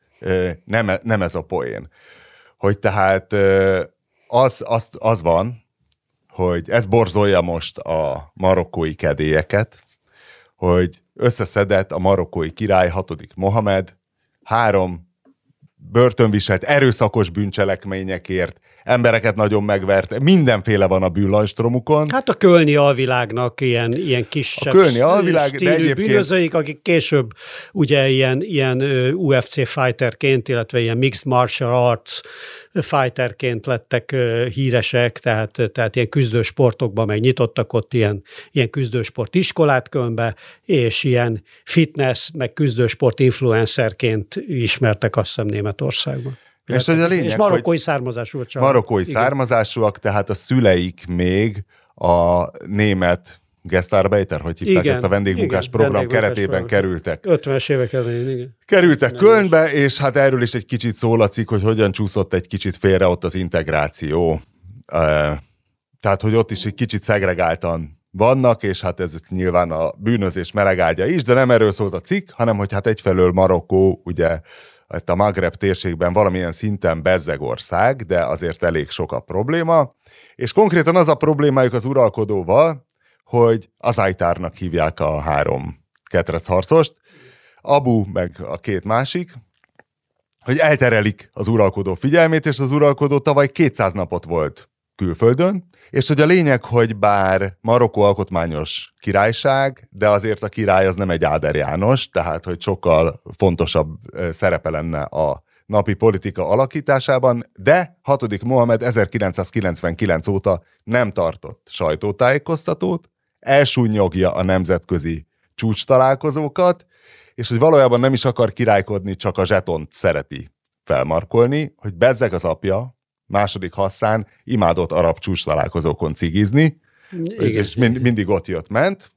nem, e- nem ez a poén. Hogy tehát az, az, az van, hogy ez borzolja most a marokkói kedélyeket, hogy összeszedett a marokkói király, hatodik Mohamed, három börtönviselt erőszakos bűncselekményekért, embereket nagyon megvert, mindenféle van a bűnlajstromukon. Hát a kölni alvilágnak ilyen, ilyen kisebb A kölni alvilág, de egyébként- bűnözőik, akik később ugye ilyen, ilyen UFC fighterként, illetve ilyen mixed martial arts fighterként lettek híresek, tehát, tehát ilyen küzdősportokban meg nyitottak ott ilyen, ilyen küzdősport iskolát Kölnbe, és ilyen fitness, meg küzdősport influencerként ismertek azt hiszem Németországban. És hogy a lényeg, és marokkói származású a család. marokkói származásúak, tehát a szüleik még a német Gestarbeiter, hogy hívták Igen, ezt a vendégmunkás igen, program vendégmunkás keretében program. kerültek. 50-es évek elején, igen. Kerültek Kölnbe, és hát erről is egy kicsit szól a cikk, hogy hogyan csúszott egy kicsit félre ott az integráció. Eh, Tehát, hogy ott is egy kicsit szegregáltan vannak, és hát ez nyilván a bűnözés melegágya is, de nem erről szólt a cikk, hanem hogy hát egyfelől Marokkó, ugye itt a Magreb térségben valamilyen szinten bezzeg ország, de azért elég sok a probléma, és konkrétan az a problémájuk az uralkodóval, hogy az Ajtárnak hívják a három ketrecharcost, Abu meg a két másik, hogy elterelik az uralkodó figyelmét, és az uralkodó tavaly 200 napot volt külföldön, és hogy a lényeg, hogy bár Marokkó alkotmányos királyság, de azért a király az nem egy Áder János, tehát hogy sokkal fontosabb szerepe lenne a napi politika alakításában, de 6. Mohamed 1999 óta nem tartott sajtótájékoztatót, elsúnyogja a nemzetközi csúcs találkozókat, és hogy valójában nem is akar királykodni, csak a zsetont szereti felmarkolni, hogy bezzeg az apja, második Hasszán imádott arab csúcs találkozókon cigizni, Igen. és mind, mindig ott jött-ment.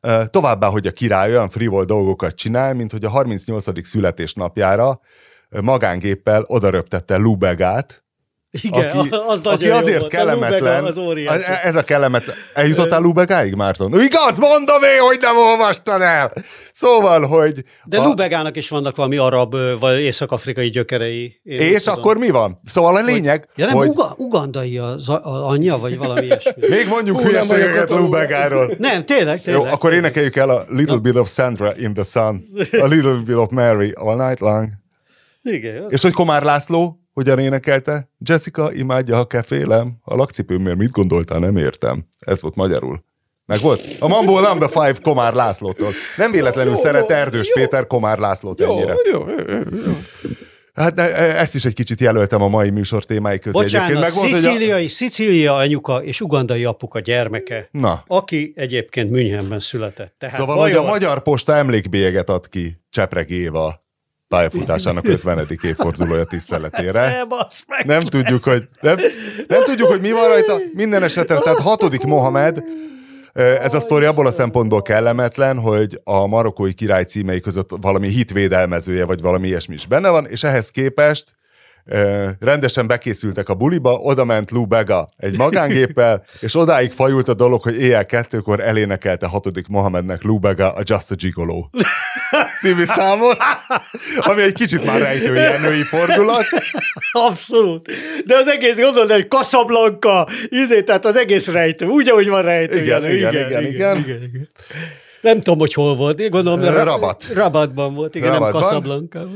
Ö, Továbbá, hogy a király olyan frivol dolgokat csinál, mint hogy a 38. születésnapjára magángéppel odaröptette Lubegát, Igen, aki, az nagyon aki jó azért volt. kellemetlen. A az óriási. a- Ez a kellemetlen. Eljutottál Lubegáig, Márton? Igaz, mondom én, hogy nem olvastad el. Szóval, hogy... De a- Lubegának is vannak valami arab vagy észak-afrikai gyökerei. És tudom. akkor mi van? Szóval a lényeg, Ja nem, hogy uga, ugandai az anyja, vagy valami ilyesmi. még mondjuk hülyeségeket Lubegáról. nem, tényleg, Jó, tényleg. akkor énekeljük el a Little Bit of Sandra in the Sun, a Little Bit of Mary all night long. Igen, És hogy Komár László hogyan énekelte? Jessica imádja, ha kefélem. A lakcipőmért mit gondoltál, nem értem. Ez volt magyarul. Meg volt? A Mambo Number Five Komár Lászlótól. Nem véletlenül Jó, szeret Erdős jó. Péter Komár Lászlót Jó, ennyire. jó, jó, jó. Hát ne, ezt is egy kicsit jelöltem a mai műsor témái közé. Bocsánat, Egyébként megmondta, hogy a... szicíliai, Szicília anyuka és ugandai apuka gyermeke, Na, aki egyébként Münchenben született. Tehát szóval, hogy a Magyar Posta emlékbélyeget ad ki Csepreg Éva pályafutásának 50. évfordulója tiszteletére. Ne, bassz meg! Nem tudjuk, hogy nem, nem tudjuk, hogy mi van rajta. Minden esetre, tehát hatodik Mohamed, ez a sztori abból a szempontból kellemetlen, hogy a marokkói király címei között valami hitvédelmezője, vagy valami ilyesmi is benne van, és ehhez képest rendesen bekészültek a buliba, oda ment Lou Bega egy magángéppel, és odáig fajult a dolog, hogy éjjel kettőkor elénekelte hatodik Mohamednek Lou Bega a Just a Gigolo című számot, ami egy kicsit már rejtő ilyen női fordulat. Abszolút. De az egész, gondolod, hogy Casablanca, izé, tehát az egész rejtő, úgy, ahogy van rejtő. Igen, jelő. igen, igen, igen. igen, igen. Nem tudom, hogy hol volt. Én gondolom, Ra- Rabat. Rabatban volt, igen, Rabatban. nem Casablanca.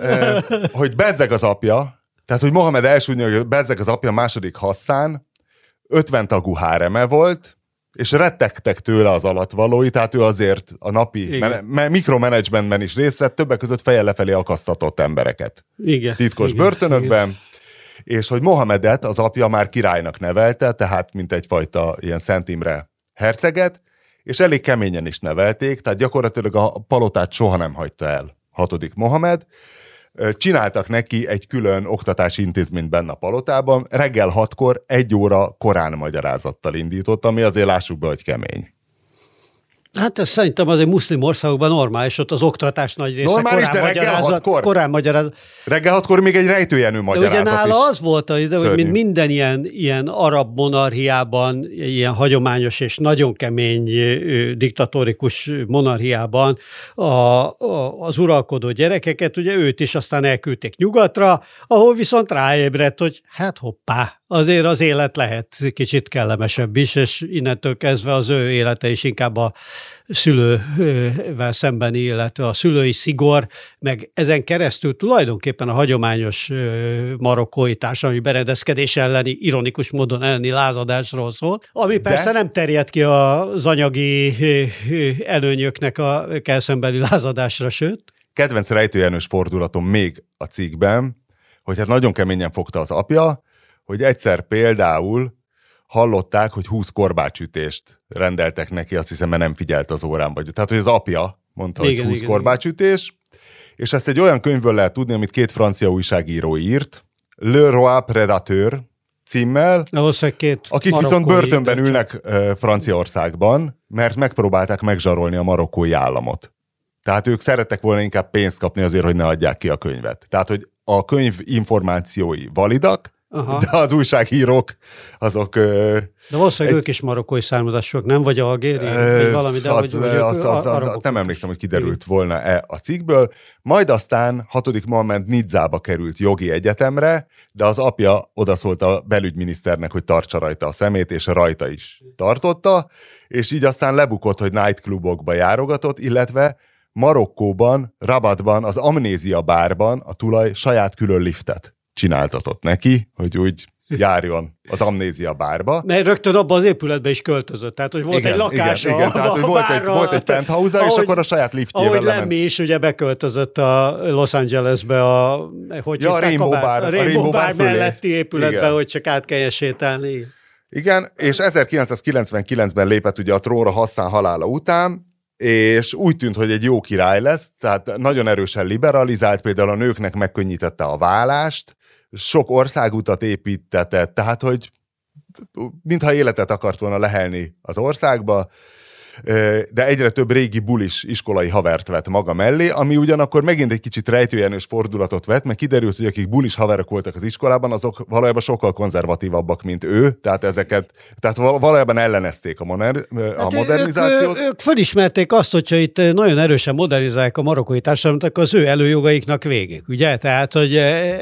Eh, hogy bezzeg az apja, tehát hogy Mohamed elsúnyja, hogy bezzeg az apja második Hasszán, 50 tagú háreme volt, és rettegtek tőle az alatvalói, tehát ő azért a napi Igen. me- mikromanagementben is részt vett, többek között fejjel lefelé akasztatott embereket Igen. titkos igen, börtönökben, és hogy Mohamedet az apja már királynak nevelte, tehát mint egyfajta ilyen Szent Imre herceget, és elég keményen is nevelték, tehát gyakorlatilag a palotát soha nem hagyta el hatodik Mohamed. Csináltak neki egy külön oktatási intézményt benne a palotában, reggel hatkor egy óra korán magyarázattal indított, ami azért lássuk be, hogy kemény. Hát ez szerintem azért muszlim országokban normális, ott az oktatás nagy része Normális, korán de reggel hatkor? korán magyarázat. Reggel hatkor még egy rejtőjenő De magyarázat ugye nála az volt, az, hogy szörnyű. mint minden ilyen, ilyen arab monarchiában, ilyen hagyományos és nagyon kemény diktatórikus monarchiában a, a, az uralkodó gyerekeket, ugye őt is aztán elküldték nyugatra, ahol viszont ráébredt, hogy hát hoppá, azért az élet lehet kicsit kellemesebb is, és innentől kezdve az ő élete is inkább a szülővel szembeni, illetve a szülői szigor, meg ezen keresztül tulajdonképpen a hagyományos marokkói társadalmi berendezkedés elleni, ironikus módon elleni lázadásról szól, ami De- persze nem terjed ki az anyagi előnyöknek a kell szembeni lázadásra, sőt. kedvenc rejtőjenős fordulatom még a cikkben, hogy hát nagyon keményen fogta az apja, hogy egyszer például hallották, hogy 20 korbácsütést rendeltek neki, azt hiszem, mert nem figyelt az órán. Vagy. Tehát, hogy az apja mondta, Igen, hogy 20 igen, korbácsütés, és ezt egy olyan könyvből lehet tudni, amit két francia újságíró írt, Le Roi Predateur címmel, két akik viszont börtönben döntség. ülnek Franciaországban, mert megpróbálták megzsarolni a marokkói államot. Tehát ők szerettek volna inkább pénzt kapni azért, hogy ne adják ki a könyvet. Tehát, hogy a könyv információi validak, Aha. de az újságírók azok... De valószínűleg Egy- ők is marokkói származásúak, nem? Vagy algéri, ö, vagy valami, de az, hogy, az, az, az, arabok. nem emlékszem, hogy kiderült volna-e a cikkből. Majd aztán hatodik Mohamed Nidzába került jogi egyetemre, de az apja odaszólt a belügyminiszternek, hogy tartsa rajta a szemét, és rajta is tartotta, és így aztán lebukott, hogy nightclubokba járogatott, illetve Marokkóban, Rabatban, az Amnézia bárban a tulaj saját külön liftet csináltatott neki, hogy úgy járjon az Amnézia bárba. Mert rögtön abban az épületbe is költözött, tehát hogy volt igen, egy lakása. Igen, igen, tehát hogy volt, egy, volt egy penthouse és akkor a saját liftjével Ahogy. Lemmi is ugye beköltözött a Los Angelesbe a, hogy Ja, a Rainbow Bar- a a Rainbow, Rainbow Bar, Bar melletti épületbe, Igen. hogy csak át kelljen sétálni. Igen, és 1999-ben lépett ugye a trónra Hassan halála után, és úgy tűnt, hogy egy jó király lesz, tehát nagyon erősen liberalizált, például a nőknek megkönnyítette a vállást, sok országutat építetett, tehát hogy mintha életet akart volna lehelni az országba, de egyre több régi bulis iskolai havert vett maga mellé, ami ugyanakkor megint egy kicsit rejtőjenős fordulatot vett, mert kiderült, hogy akik bulis haverok voltak az iskolában, azok valójában sokkal konzervatívabbak, mint ő, tehát ezeket, tehát val- valójában ellenezték a, moder, a Hát modernizációt. Ők, ők felismerték azt, hogyha itt nagyon erősen modernizálják a marokkói társadalmat, akkor az ő előjogaiknak végig, ugye? Tehát, hogy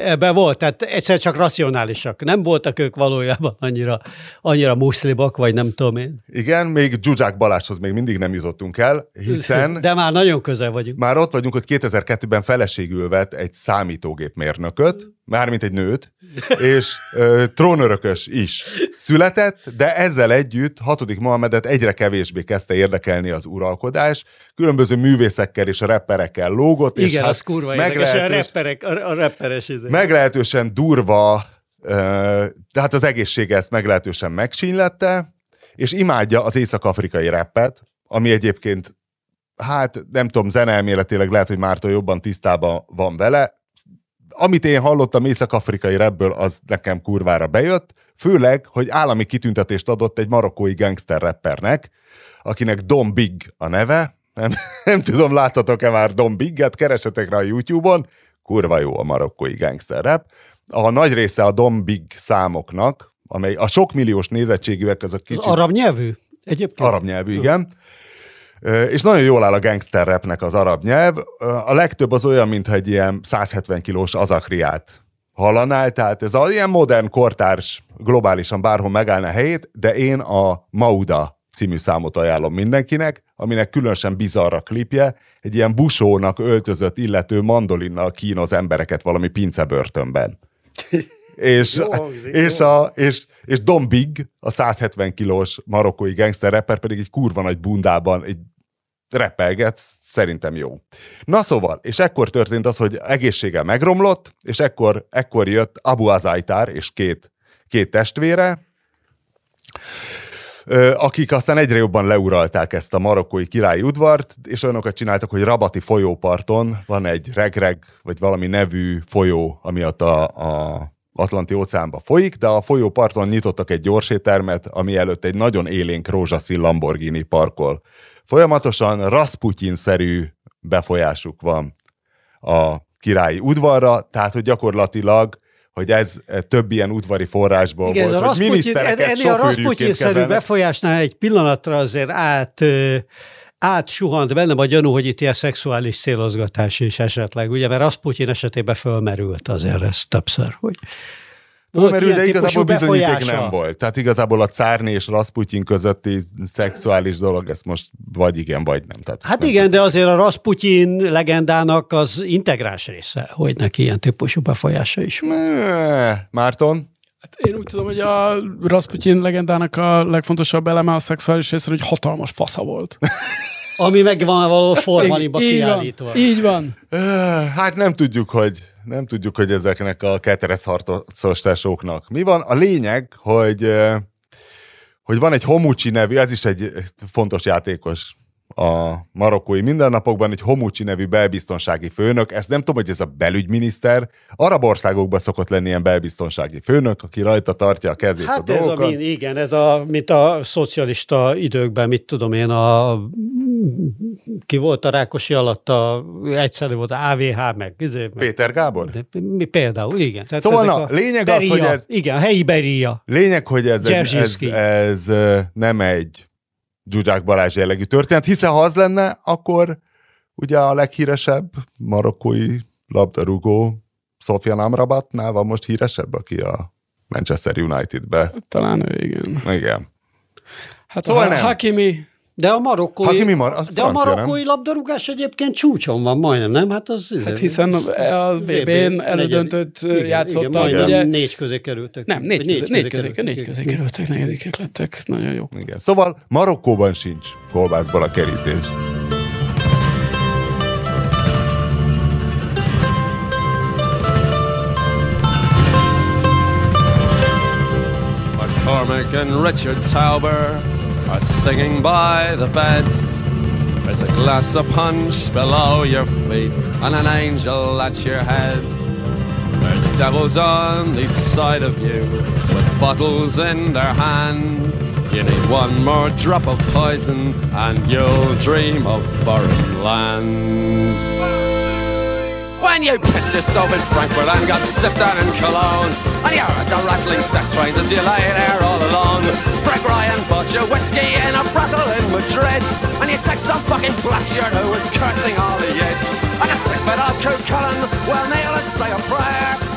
ebben volt, tehát egyszer csak racionálisak. Nem voltak ők valójában annyira, annyira muszlimok, vagy nem tudom én. Igen, még Zsuzsák Balázshoz még mindig nem jutottunk el, hiszen De már nagyon közel vagyunk. Már ott vagyunk, hogy 2002-ben feleségül vett egy számítógépmérnököt, mármint egy nőt, és ö, trónörökös is született, de ezzel együtt hatodik Mohamedet egyre kevésbé kezdte érdekelni az uralkodás, különböző művészekkel és rapperekkel lógott, és Igen, hát az kurva érdekes, a, meglehetős, rapperek, a, a rapperes izé. meglehetősen durva, ö, tehát az egészsége ezt meglehetősen megsínlette, és imádja az észak-afrikai rappet, ami egyébként, hát nem tudom, zeneelméletileg lehet, hogy Márton jobban tisztában van vele. Amit én hallottam észak-afrikai rapből, az nekem kurvára bejött, főleg, hogy állami kitüntetést adott egy marokkói gangster rappernek, akinek Dom Big a neve, nem, nem tudom, láttatok-e már Dom Bigget, keresetek rá a YouTube-on, kurva jó a marokkói gangster rap. A nagy része a Dom Big számoknak, amely a sok milliós nézettségűek, Az kicsit arab nyelvű? Egyébként? arab nyelvű, igen. És nagyon jól áll a gangster rapnek az arab nyelv. A legtöbb az olyan, mintha egy ilyen 170 kilós azakriát hallanál, tehát ez az ilyen modern, kortárs, globálisan bárhol megállna a helyét, de én a Mauda című számot ajánlom mindenkinek, aminek különösen bizarr a klipje, egy ilyen busónak öltözött illető mandolinnal kínoz embereket valami pincebörtönben. és, Jó hangzik, és, a, és, és Don Big, a 170 kilós marokkói gangster rapper pedig egy kurva nagy bundában egy repelget, szerintem jó. Na szóval, és ekkor történt az, hogy egészsége megromlott, és ekkor, ekkor jött Abu Azaitar és két, két testvére, akik aztán egyre jobban leuralták ezt a marokkói királyi udvart, és olyanokat csináltak, hogy Rabati folyóparton van egy regreg, vagy valami nevű folyó, ami ott a, a Atlanti óceánba folyik, de a folyóparton nyitottak egy gyorsétermet, ami előtt egy nagyon élénk rózsaszín Lamborghini parkol. Folyamatosan Rasputin-szerű befolyásuk van a királyi udvarra, tehát hogy gyakorlatilag hogy ez eh, több ilyen udvari forrásból Igen, volt, a hogy minisztereket ennél a Rasputin-szerű befolyásnál egy pillanatra azért át, átsuhant bennem a gyanú, hogy itt ilyen szexuális célozgatás is esetleg, ugye, mert Rasputin esetében fölmerült azért ez többször, hogy Fölmerül, de igazából bizonyíték befolyása. nem volt. Tehát igazából a cárné és Rasputin közötti szexuális dolog, ez most vagy igen, vagy nem. Tehát Hát nem igen, de azért a Rasputin legendának az integráns része, hogy neki ilyen típusú befolyása is Márton? Hát én úgy tudom, hogy a Rasputin legendának a legfontosabb eleme a szexuális része, hogy hatalmas fasza volt. Ami meg van valahol formaliba így kiállítva. van, így van. Hát nem tudjuk, hogy nem tudjuk, hogy ezeknek a ketereszharcos tesóknak mi van. A lényeg, hogy, hogy van egy Homucsi nevű, ez is egy fontos játékos a marokkói mindennapokban, egy Homucsi nevű belbiztonsági főnök, ezt nem tudom, hogy ez a belügyminiszter, arab országokban szokott lenni ilyen belbiztonsági főnök, aki rajta tartja a kezét a Hát ez a, dolgokat. min- igen, ez a, mint a szocialista időkben, mit tudom én, a ki volt a Rákosi alatt, a, egyszerű volt a AVH, meg, izé, meg Péter Gábor? de, mi, például, igen. Tehát Szóval na, a lényeg az, beria, hogy ez- Igen, a helyi beria. Lényeg, hogy ez, ez, ez ö, nem egy Zsuzsák Balázs jellegű történet, hiszen ha az lenne, akkor ugye a leghíresebb marokkói labdarúgó Sofyan Amrabatnál van most híresebb, aki a Manchester United-be. Talán ő, igen. Igen. Hát Szóval szóval nem. Hakimi, De a marokkói, Hakimi mar- az de a marokkói labdarúgás egyébként csúcson van majdnem, nem? Hát az... hát hiszen a VB-n elődöntőt Igen, játszottak, majdnem ugye? négy közé kerültek. Nem, négy, Vagy közé, négy közé, kerültek. négy közé kerültek, negyedikek lettek. Nagyon jó. Igen. Szóval Marokkóban sincs kolbászból a kerítés. McCormick and Richard Tauber are singing by the bed. There's a glass of punch below your feet and an angel at your head. There's devils on each side of you with bottles in their hand. You need one more drop of poison and you'll dream of foreign lands. When you pissed yourself in Frankfurt and got sipped on in Cologne And you're at the rattling death trains as you lay there all alone. Greg Ryan bought you whiskey in a brothel in Madrid And you take some fucking black shirt who was cursing all the yids And a sick bit of Coot Cullen, well kneel and say a prayer